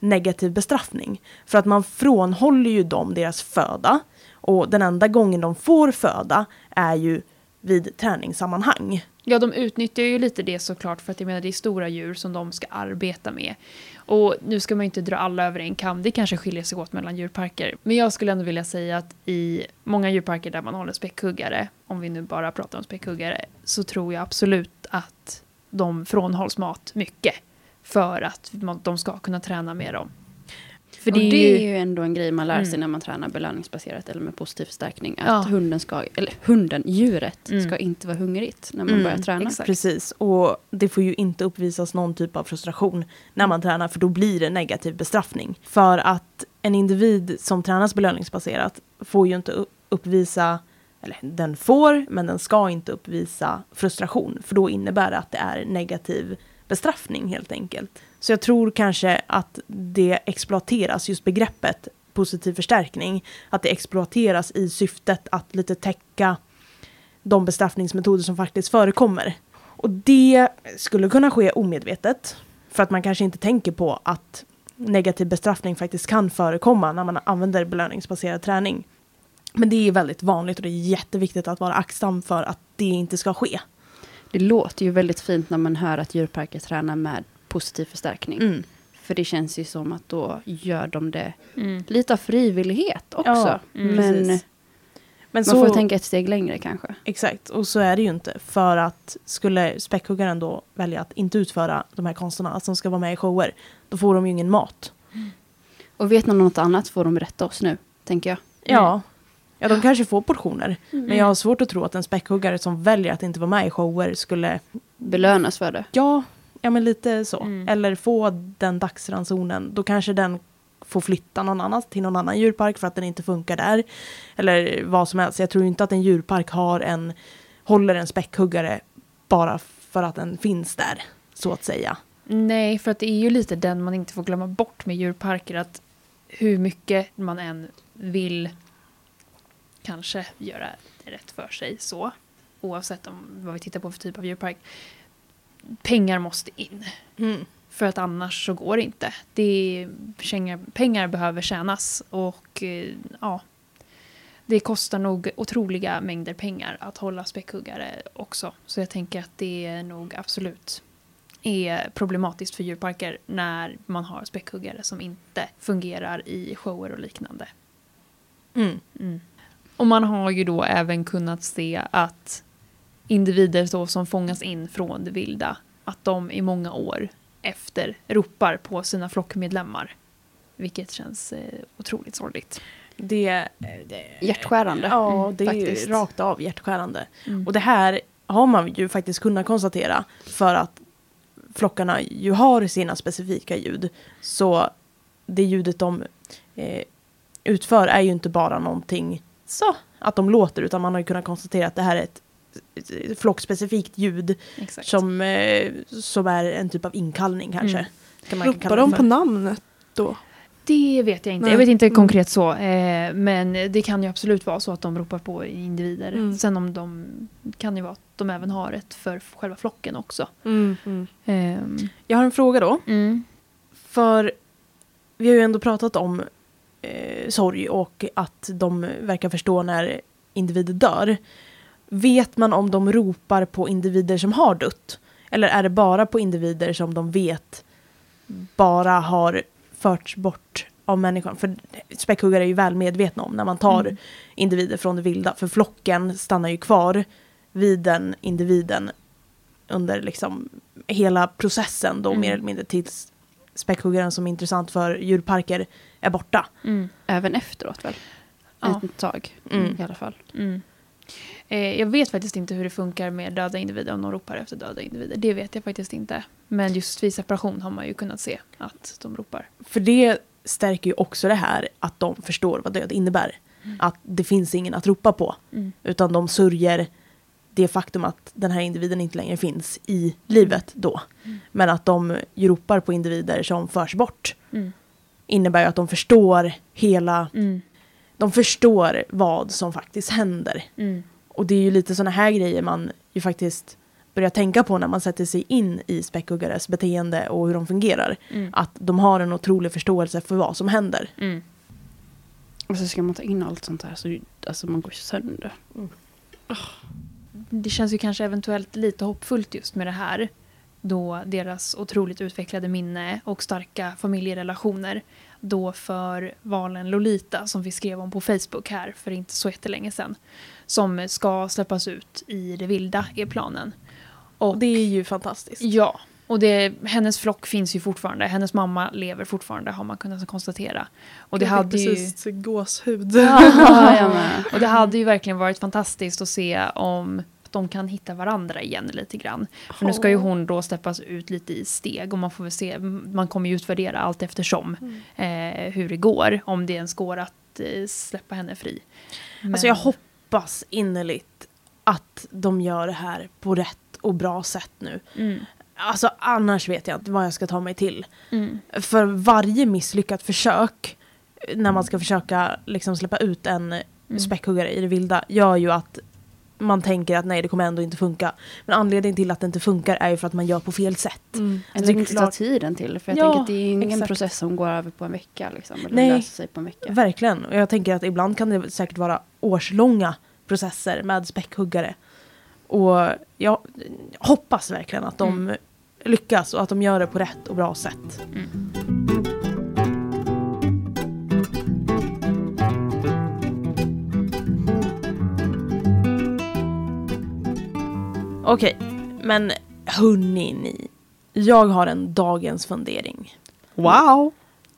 negativ bestraffning. För att man frånhåller ju dem deras föda. Och den enda gången de får föda är ju vid träningssammanhang. Ja, de utnyttjar ju lite det såklart för att jag menar det är stora djur som de ska arbeta med. Och nu ska man ju inte dra alla över en kam, det kanske skiljer sig åt mellan djurparker. Men jag skulle ändå vilja säga att i många djurparker där man håller späckhuggare, om vi nu bara pratar om späckhuggare, så tror jag absolut att de frånhålls mat mycket. För att de ska kunna träna med dem. För det är det är ju... ju ändå en grej man lär sig Mm. när man tränar belöningsbaserat eller med positiv förstärkning. Att Ja. hunden ska, eller hunden, djuret, Mm. ska inte vara hungrigt när man Mm, börjar träna. exakt. Precis, och det får ju inte uppvisas någon typ av frustration när man tränar för då blir det negativ bestraffning. För att en individ som tränas belöningsbaserat får ju inte uppvisa, eller den får, men den ska inte uppvisa frustration för då innebär det att det är negativ bestraffning helt enkelt. Så jag tror kanske att det exploateras, just begreppet positiv förstärkning, att det exploateras i syftet att lite täcka de bestraffningsmetoder som faktiskt förekommer. Och det skulle kunna ske omedvetet. För att man kanske inte tänker på att negativ bestraffning faktiskt kan förekomma när man använder belöningsbaserad träning. Men det är väldigt vanligt och det är jätteviktigt att vara aktsam för att det inte ska ske. Det låter ju väldigt fint när man hör att djurparker tränar med positiv förstärkning. Mm. För det känns ju som att då gör de det Mm. lite av frivillighet också. Ja, mm, Men precis. Men Man får tänka ett steg längre kanske. Exakt, och så är det ju inte. För att skulle späckhuggaren då välja att inte utföra de här konsterna som ska vara med i shower, då får de ju ingen mat. Och vet någon något annat får de berätta oss nu, tänker jag. Ja, ja de kanske får portioner. Mm. Men jag har svårt att tro att en späckhuggare som väljer att inte vara med i shower skulle, Belönas för det. ja, ja men lite så. Mm. Eller få den dagsransonen, då kanske den får flytta någon annan till någon annan djurpark för att den inte funkar där. Eller vad som helst. Jag tror inte att en djurpark har en, håller en späckhuggare bara för att den finns där, så att säga. Nej, för att det är ju lite den man inte får glömma bort med djurparker. Att hur mycket man än vill kanske göra rätt för sig så. Oavsett om vad vi tittar på för typ av djurpark. Pengar måste in. För att annars så går det inte. Det är, pengar, pengar behöver tjänas och eh, ja. Det kostar nog otroliga mängder pengar att hålla späckhuggare också. Så jag tänker att det är nog absolut är problematiskt för djurparker när man har späckhuggare som inte fungerar i shower och liknande. Mm. Mm. Och man har ju då även kunnat se att individer då som fångas in från det vilda, att de i många år efter ropar på sina flockmedlemmar. Vilket känns eh, otroligt sorgligt. Det, det, Hjärtskärande. Ja, Mm, det är ju faktiskt. rakt av hjärtskärande. Mm. Och det här har man ju faktiskt kunnat konstatera för att flockarna ju har sina specifika ljud. Så det ljudet de eh, utför är ju inte bara någonting så att de låter utan man har ju kunnat konstatera att det här är ett flockspecifikt ljud Exakt. som, eh, som är en typ av inkallning kanske. Mm. Kan man Ropar kalla de på namnet då? Det vet jag inte. Nej. Jag vet inte Mm. konkret så. Eh, men det kan ju absolut vara så att de ropar på individer. Mm. Sen om de kan ju vara att de även har ett för själva flocken också. Mm. Mm. Ehm, Jag har en fråga då. mm. För vi har ju ändå pratat om eh, sorg och att de verkar förstå när individer dör. Vet man om de ropar på individer som har dött? Eller är det bara på individer som de vet bara har förts bort av människan? För späckhuggare är ju väl medvetna om när man tar Mm. individer från det vilda. För flocken stannar ju kvar vid den individen under liksom hela processen då Mm. mer eller mindre tills späckhuggaren som är intressant för djurparker är borta. Mm. Även efteråt väl? Ja. Ett tag Mm. i alla fall. Mm. Eh, jag vet faktiskt inte hur det funkar med döda individer, om de ropar efter döda individer. Det vet jag faktiskt inte. Men just vid separation har man ju kunnat se att de ropar. För det stärker ju också det här att de förstår vad död innebär. Mm. Att det finns ingen att ropa på. Mm. Utan de sörjer det faktum att den här individen inte längre finns i livet då. Mm. Men att de ropar på individer som förs bort Mm. innebär ju att de förstår hela, Mm. De förstår vad som faktiskt händer. Mm. Och det är ju lite sådana här grejer man ju faktiskt börjar tänka på när man sätter sig in i späckhuggares beteende och hur de fungerar. Mm. Att de har en otrolig förståelse för vad som händer. Mm. Och så ska man ta in allt sånt här så alltså man går sönder. Det känns ju kanske eventuellt lite hoppfullt just med det här. Då deras otroligt utvecklade minne och starka familjerelationer. Då för valen Lolita som vi skrev om på Facebook här för inte så jättelänge sedan. Som ska släppas ut i det vilda är planen. Och det är ju fantastiskt. Ja, och det, hennes flock finns ju fortfarande. Hennes mamma lever fortfarande har man kunnat konstatera. Och det jag hade ju... precis gåshud. Ja. Och det hade ju verkligen varit fantastiskt att se om de kan hitta varandra igen lite grann. För nu ska ju hon då släppas ut lite i steg och man får väl se, man kommer ju utvärdera allt eftersom eh, hur det går. Om det ens går att eh, släppa henne fri. Men- Alltså jag hoppas innerligt att de gör det här på rätt och bra sätt nu. Mm, Alltså annars vet jag inte vad jag ska ta mig till. mm, För varje misslyckat försök eh, när man ska försöka liksom släppa ut en Mm. späckhuggare i det vilda gör ju att man tänker att nej det kommer ändå inte funka. Men anledningen till att det inte funkar är ju för att man gör på fel sätt. Mm. Eller det är inte ta klart- tiden till. För jag Ja, tänker att det är ingen exakt. process som går över på en vecka. Liksom, eller Nej. löser sig på en vecka. Verkligen. Och jag tänker att ibland kan det säkert vara årslånga processer med späckhuggare. Och jag hoppas verkligen att de Mm. lyckas och att de gör det på rätt och bra sätt. mm. Okej, men hörni ni. Jag har en dagens fundering. Wow!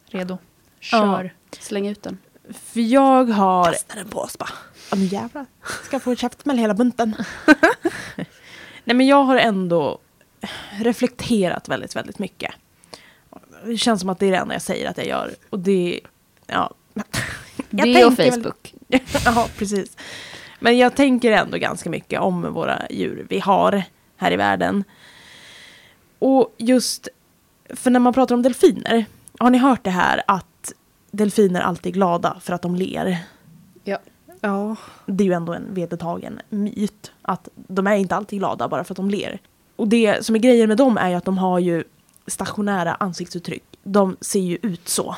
Redo? Kör. Släng ut den. För jag har... Kasta den på oss bara. Ja men jävlar. Ska få käftsmäll hela bunten. Nej men jag har ändå reflekterat väldigt, väldigt mycket. Det känns som att det är det enda jag säger att jag gör. Och det... Ja. Jag Det och Facebook. ja, precis. Men jag tänker ändå ganska mycket om våra djur vi har här i världen. Och just, för när man pratar om delfiner, har ni hört det här att delfiner alltid är glada för att de ler? Ja. Ja. Det är ju ändå en vedertagen myt, att de är inte alltid glada bara för att de ler. Och det som är grejen med dem är ju att de har ju stationära ansiktsuttryck. De ser ju ut så.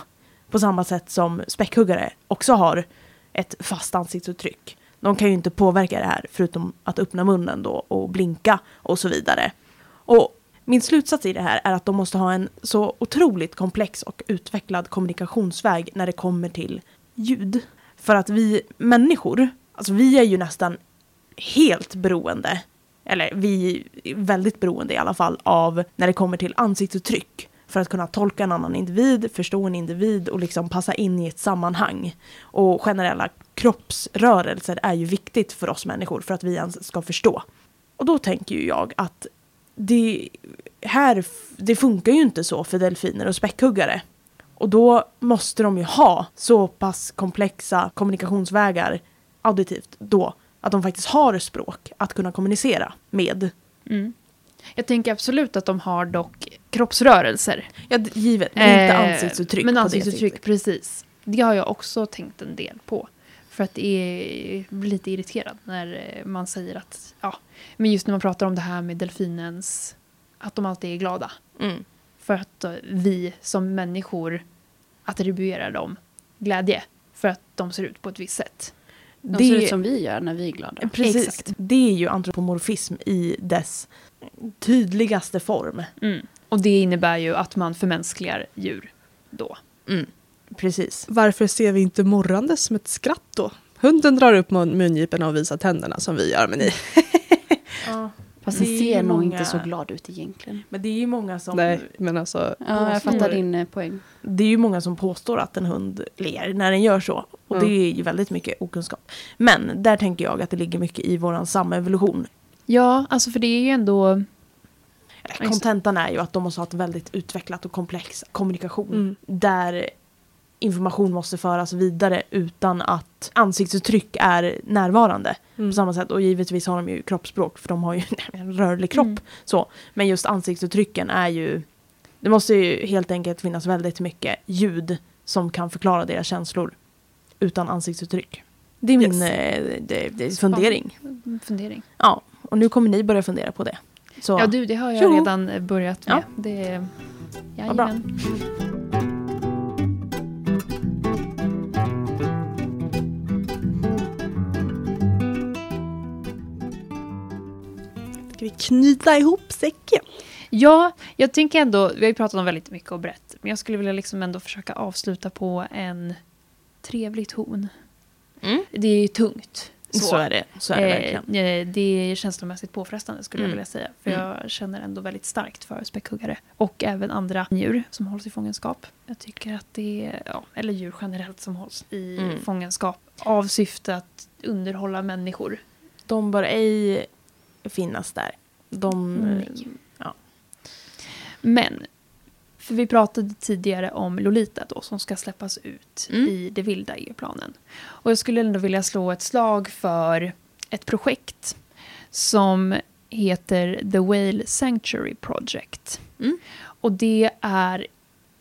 På samma sätt som späckhuggare också har ett fast ansiktsuttryck. De kan ju inte påverka det här förutom att öppna munnen då och blinka och så vidare. Och min slutsats i det här är att de måste ha en så otroligt komplex och utvecklad kommunikationsväg när det kommer till ljud. För att vi människor, alltså vi är ju nästan helt beroende, eller vi är väldigt beroende i alla fall, av när det kommer till ansiktsuttryck. För att kunna tolka en annan individ, förstå en individ och liksom passa in i ett sammanhang. Och generella kroppsrörelser är ju viktigt för oss människor för att vi ens ska förstå. Och då tänker ju jag att det, här, det funkar ju inte så för delfiner och späckhuggare. Och då måste de ju ha så pass komplexa kommunikationsvägar auditivt då att de faktiskt har språk att kunna kommunicera med. Mm. Jag tänker absolut att de har dock kroppsrörelser. Ja, givet, men inte Eh, ansiktsuttryck Men på det ansiktsuttryck, precis. Det har jag också tänkt en del på. För att det är, blir lite irriterad när eh, man säger att, ja, men just när man pratar om det här med delfinens, att de alltid är glada. Mm. För att eh, vi som människor attribuerar dem glädje. För att de ser ut på ett visst sätt. De Det- ser ut som vi gör när vi är glada. Precis. Exakt. Det är ju antropomorfism i dess tydligaste form. Mm. Och det innebär ju att man förmänskligar djur då. Mm. Precis. Varför ser vi inte morrande som ett skratt då? Hunden drar upp mun- mungiporna och visar tänderna som vi gör, men ni... Ja. Fast den är ser nog många- inte så glad ut egentligen. Men det är ju många som Nej, men alltså... Ja, jag fattar din eh, poäng. Det är ju många som påstår att en hund ler när den gör så. Och Mm. det är ju väldigt mycket okunskap. Men där tänker jag att det ligger mycket i våran samevolution. Ja, alltså för det är ju ändå... Kontentan är ju att de måste ha ett väldigt utvecklat och komplex kommunikation. Mm. Där information måste föras vidare utan att ansiktsuttryck är närvarande. Mm. På samma sätt. Och givetvis har de ju kroppsspråk för de har ju en rörlig kropp. Mm. Så. Men just ansiktsuttrycken är ju... Det måste ju helt enkelt finnas väldigt mycket ljud som kan förklara deras känslor utan ansiktsuttryck. Det är min Yes. eh, det, det fundering. Fundering. Ja, och nu kommer ni börja fundera på det. Så, Ja, du, det har jag Tjoho! redan börjat med. Ja. Det, Vad bra. Vi knyta ihop säcken? Ja, jag tänker ändå, vi har ju pratat om väldigt mycket och brett, men jag skulle vilja liksom ändå försöka avsluta på en trevlig ton. Mm. Det är ju tungt. så. är det, så är det verkligen. Eh, eh, det är känslomässigt påfrestande skulle jag Mm. vilja säga. För Mm. jag känner ändå väldigt starkt för späckhuggare. Och även andra djur som hålls i fångenskap. Jag tycker att det är, ja, eller djur generellt som hålls i Mm. fångenskap. Av syfte att underhålla människor. De bör ej finnas där. De... Nej. Ja. Men, för vi pratade tidigare om Lolita då som ska släppas ut Mm. i det vilda EU-planen. Och jag skulle ändå vilja slå ett slag för ett projekt som heter The Whale Sanctuary Project. Mm. Och det är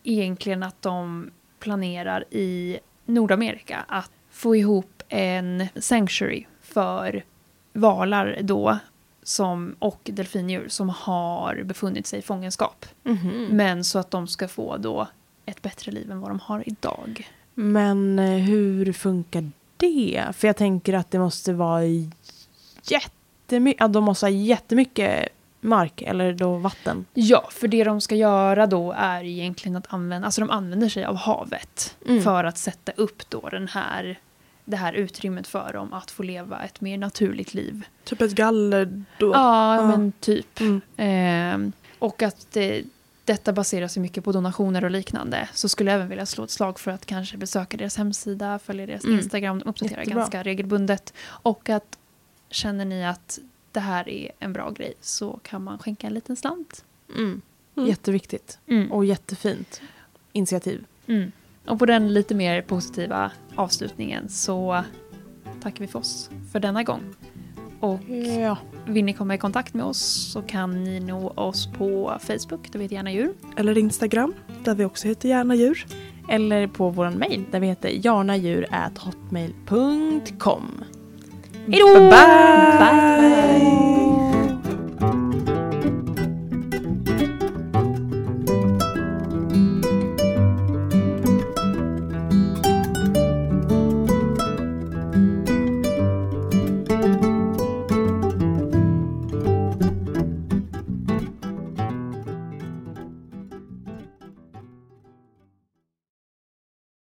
egentligen att de planerar i Nordamerika att få ihop en sanctuary för valar då som, och delfindjur som har befunnit sig i fångenskap. Mhm. Men så att de ska få då ett bättre liv än vad de har idag. Men eh, hur funkar det? För jag tänker att det måste vara jättemycket, att de måste ha jättemycket mark eller då vatten. Ja, för det de ska göra då är egentligen att använda, alltså de använder sig av havet Mm. för att sätta upp då den här det här utrymmet för dem att få leva ett mer naturligt liv. Typ ett galler då. Ja, Ja. men typ. Mm. Ehm, och att eh, detta baseras ju mycket på donationer och liknande. Så skulle jag även vilja slå ett slag för att kanske besöka deras hemsida, följa deras Mm. Instagram, de uppdaterar Jättebra. ganska regelbundet. Och att känner ni att det här är en bra grej så kan man skänka en liten slant. Mm. Mm. Jätteviktigt Mm. och jättefint initiativ. Och på den lite mer positiva avslutningen så tackar vi för oss för denna gång. Och Ja. vill ni komma i kontakt med oss så kan ni nå oss på Facebook, då vi heter Gärna Djur. Eller Instagram, där vi också heter Gärna djur. Eller på vår mail där vi heter jarnadjur.hotmail.com. Hejdå! Bye! Bye!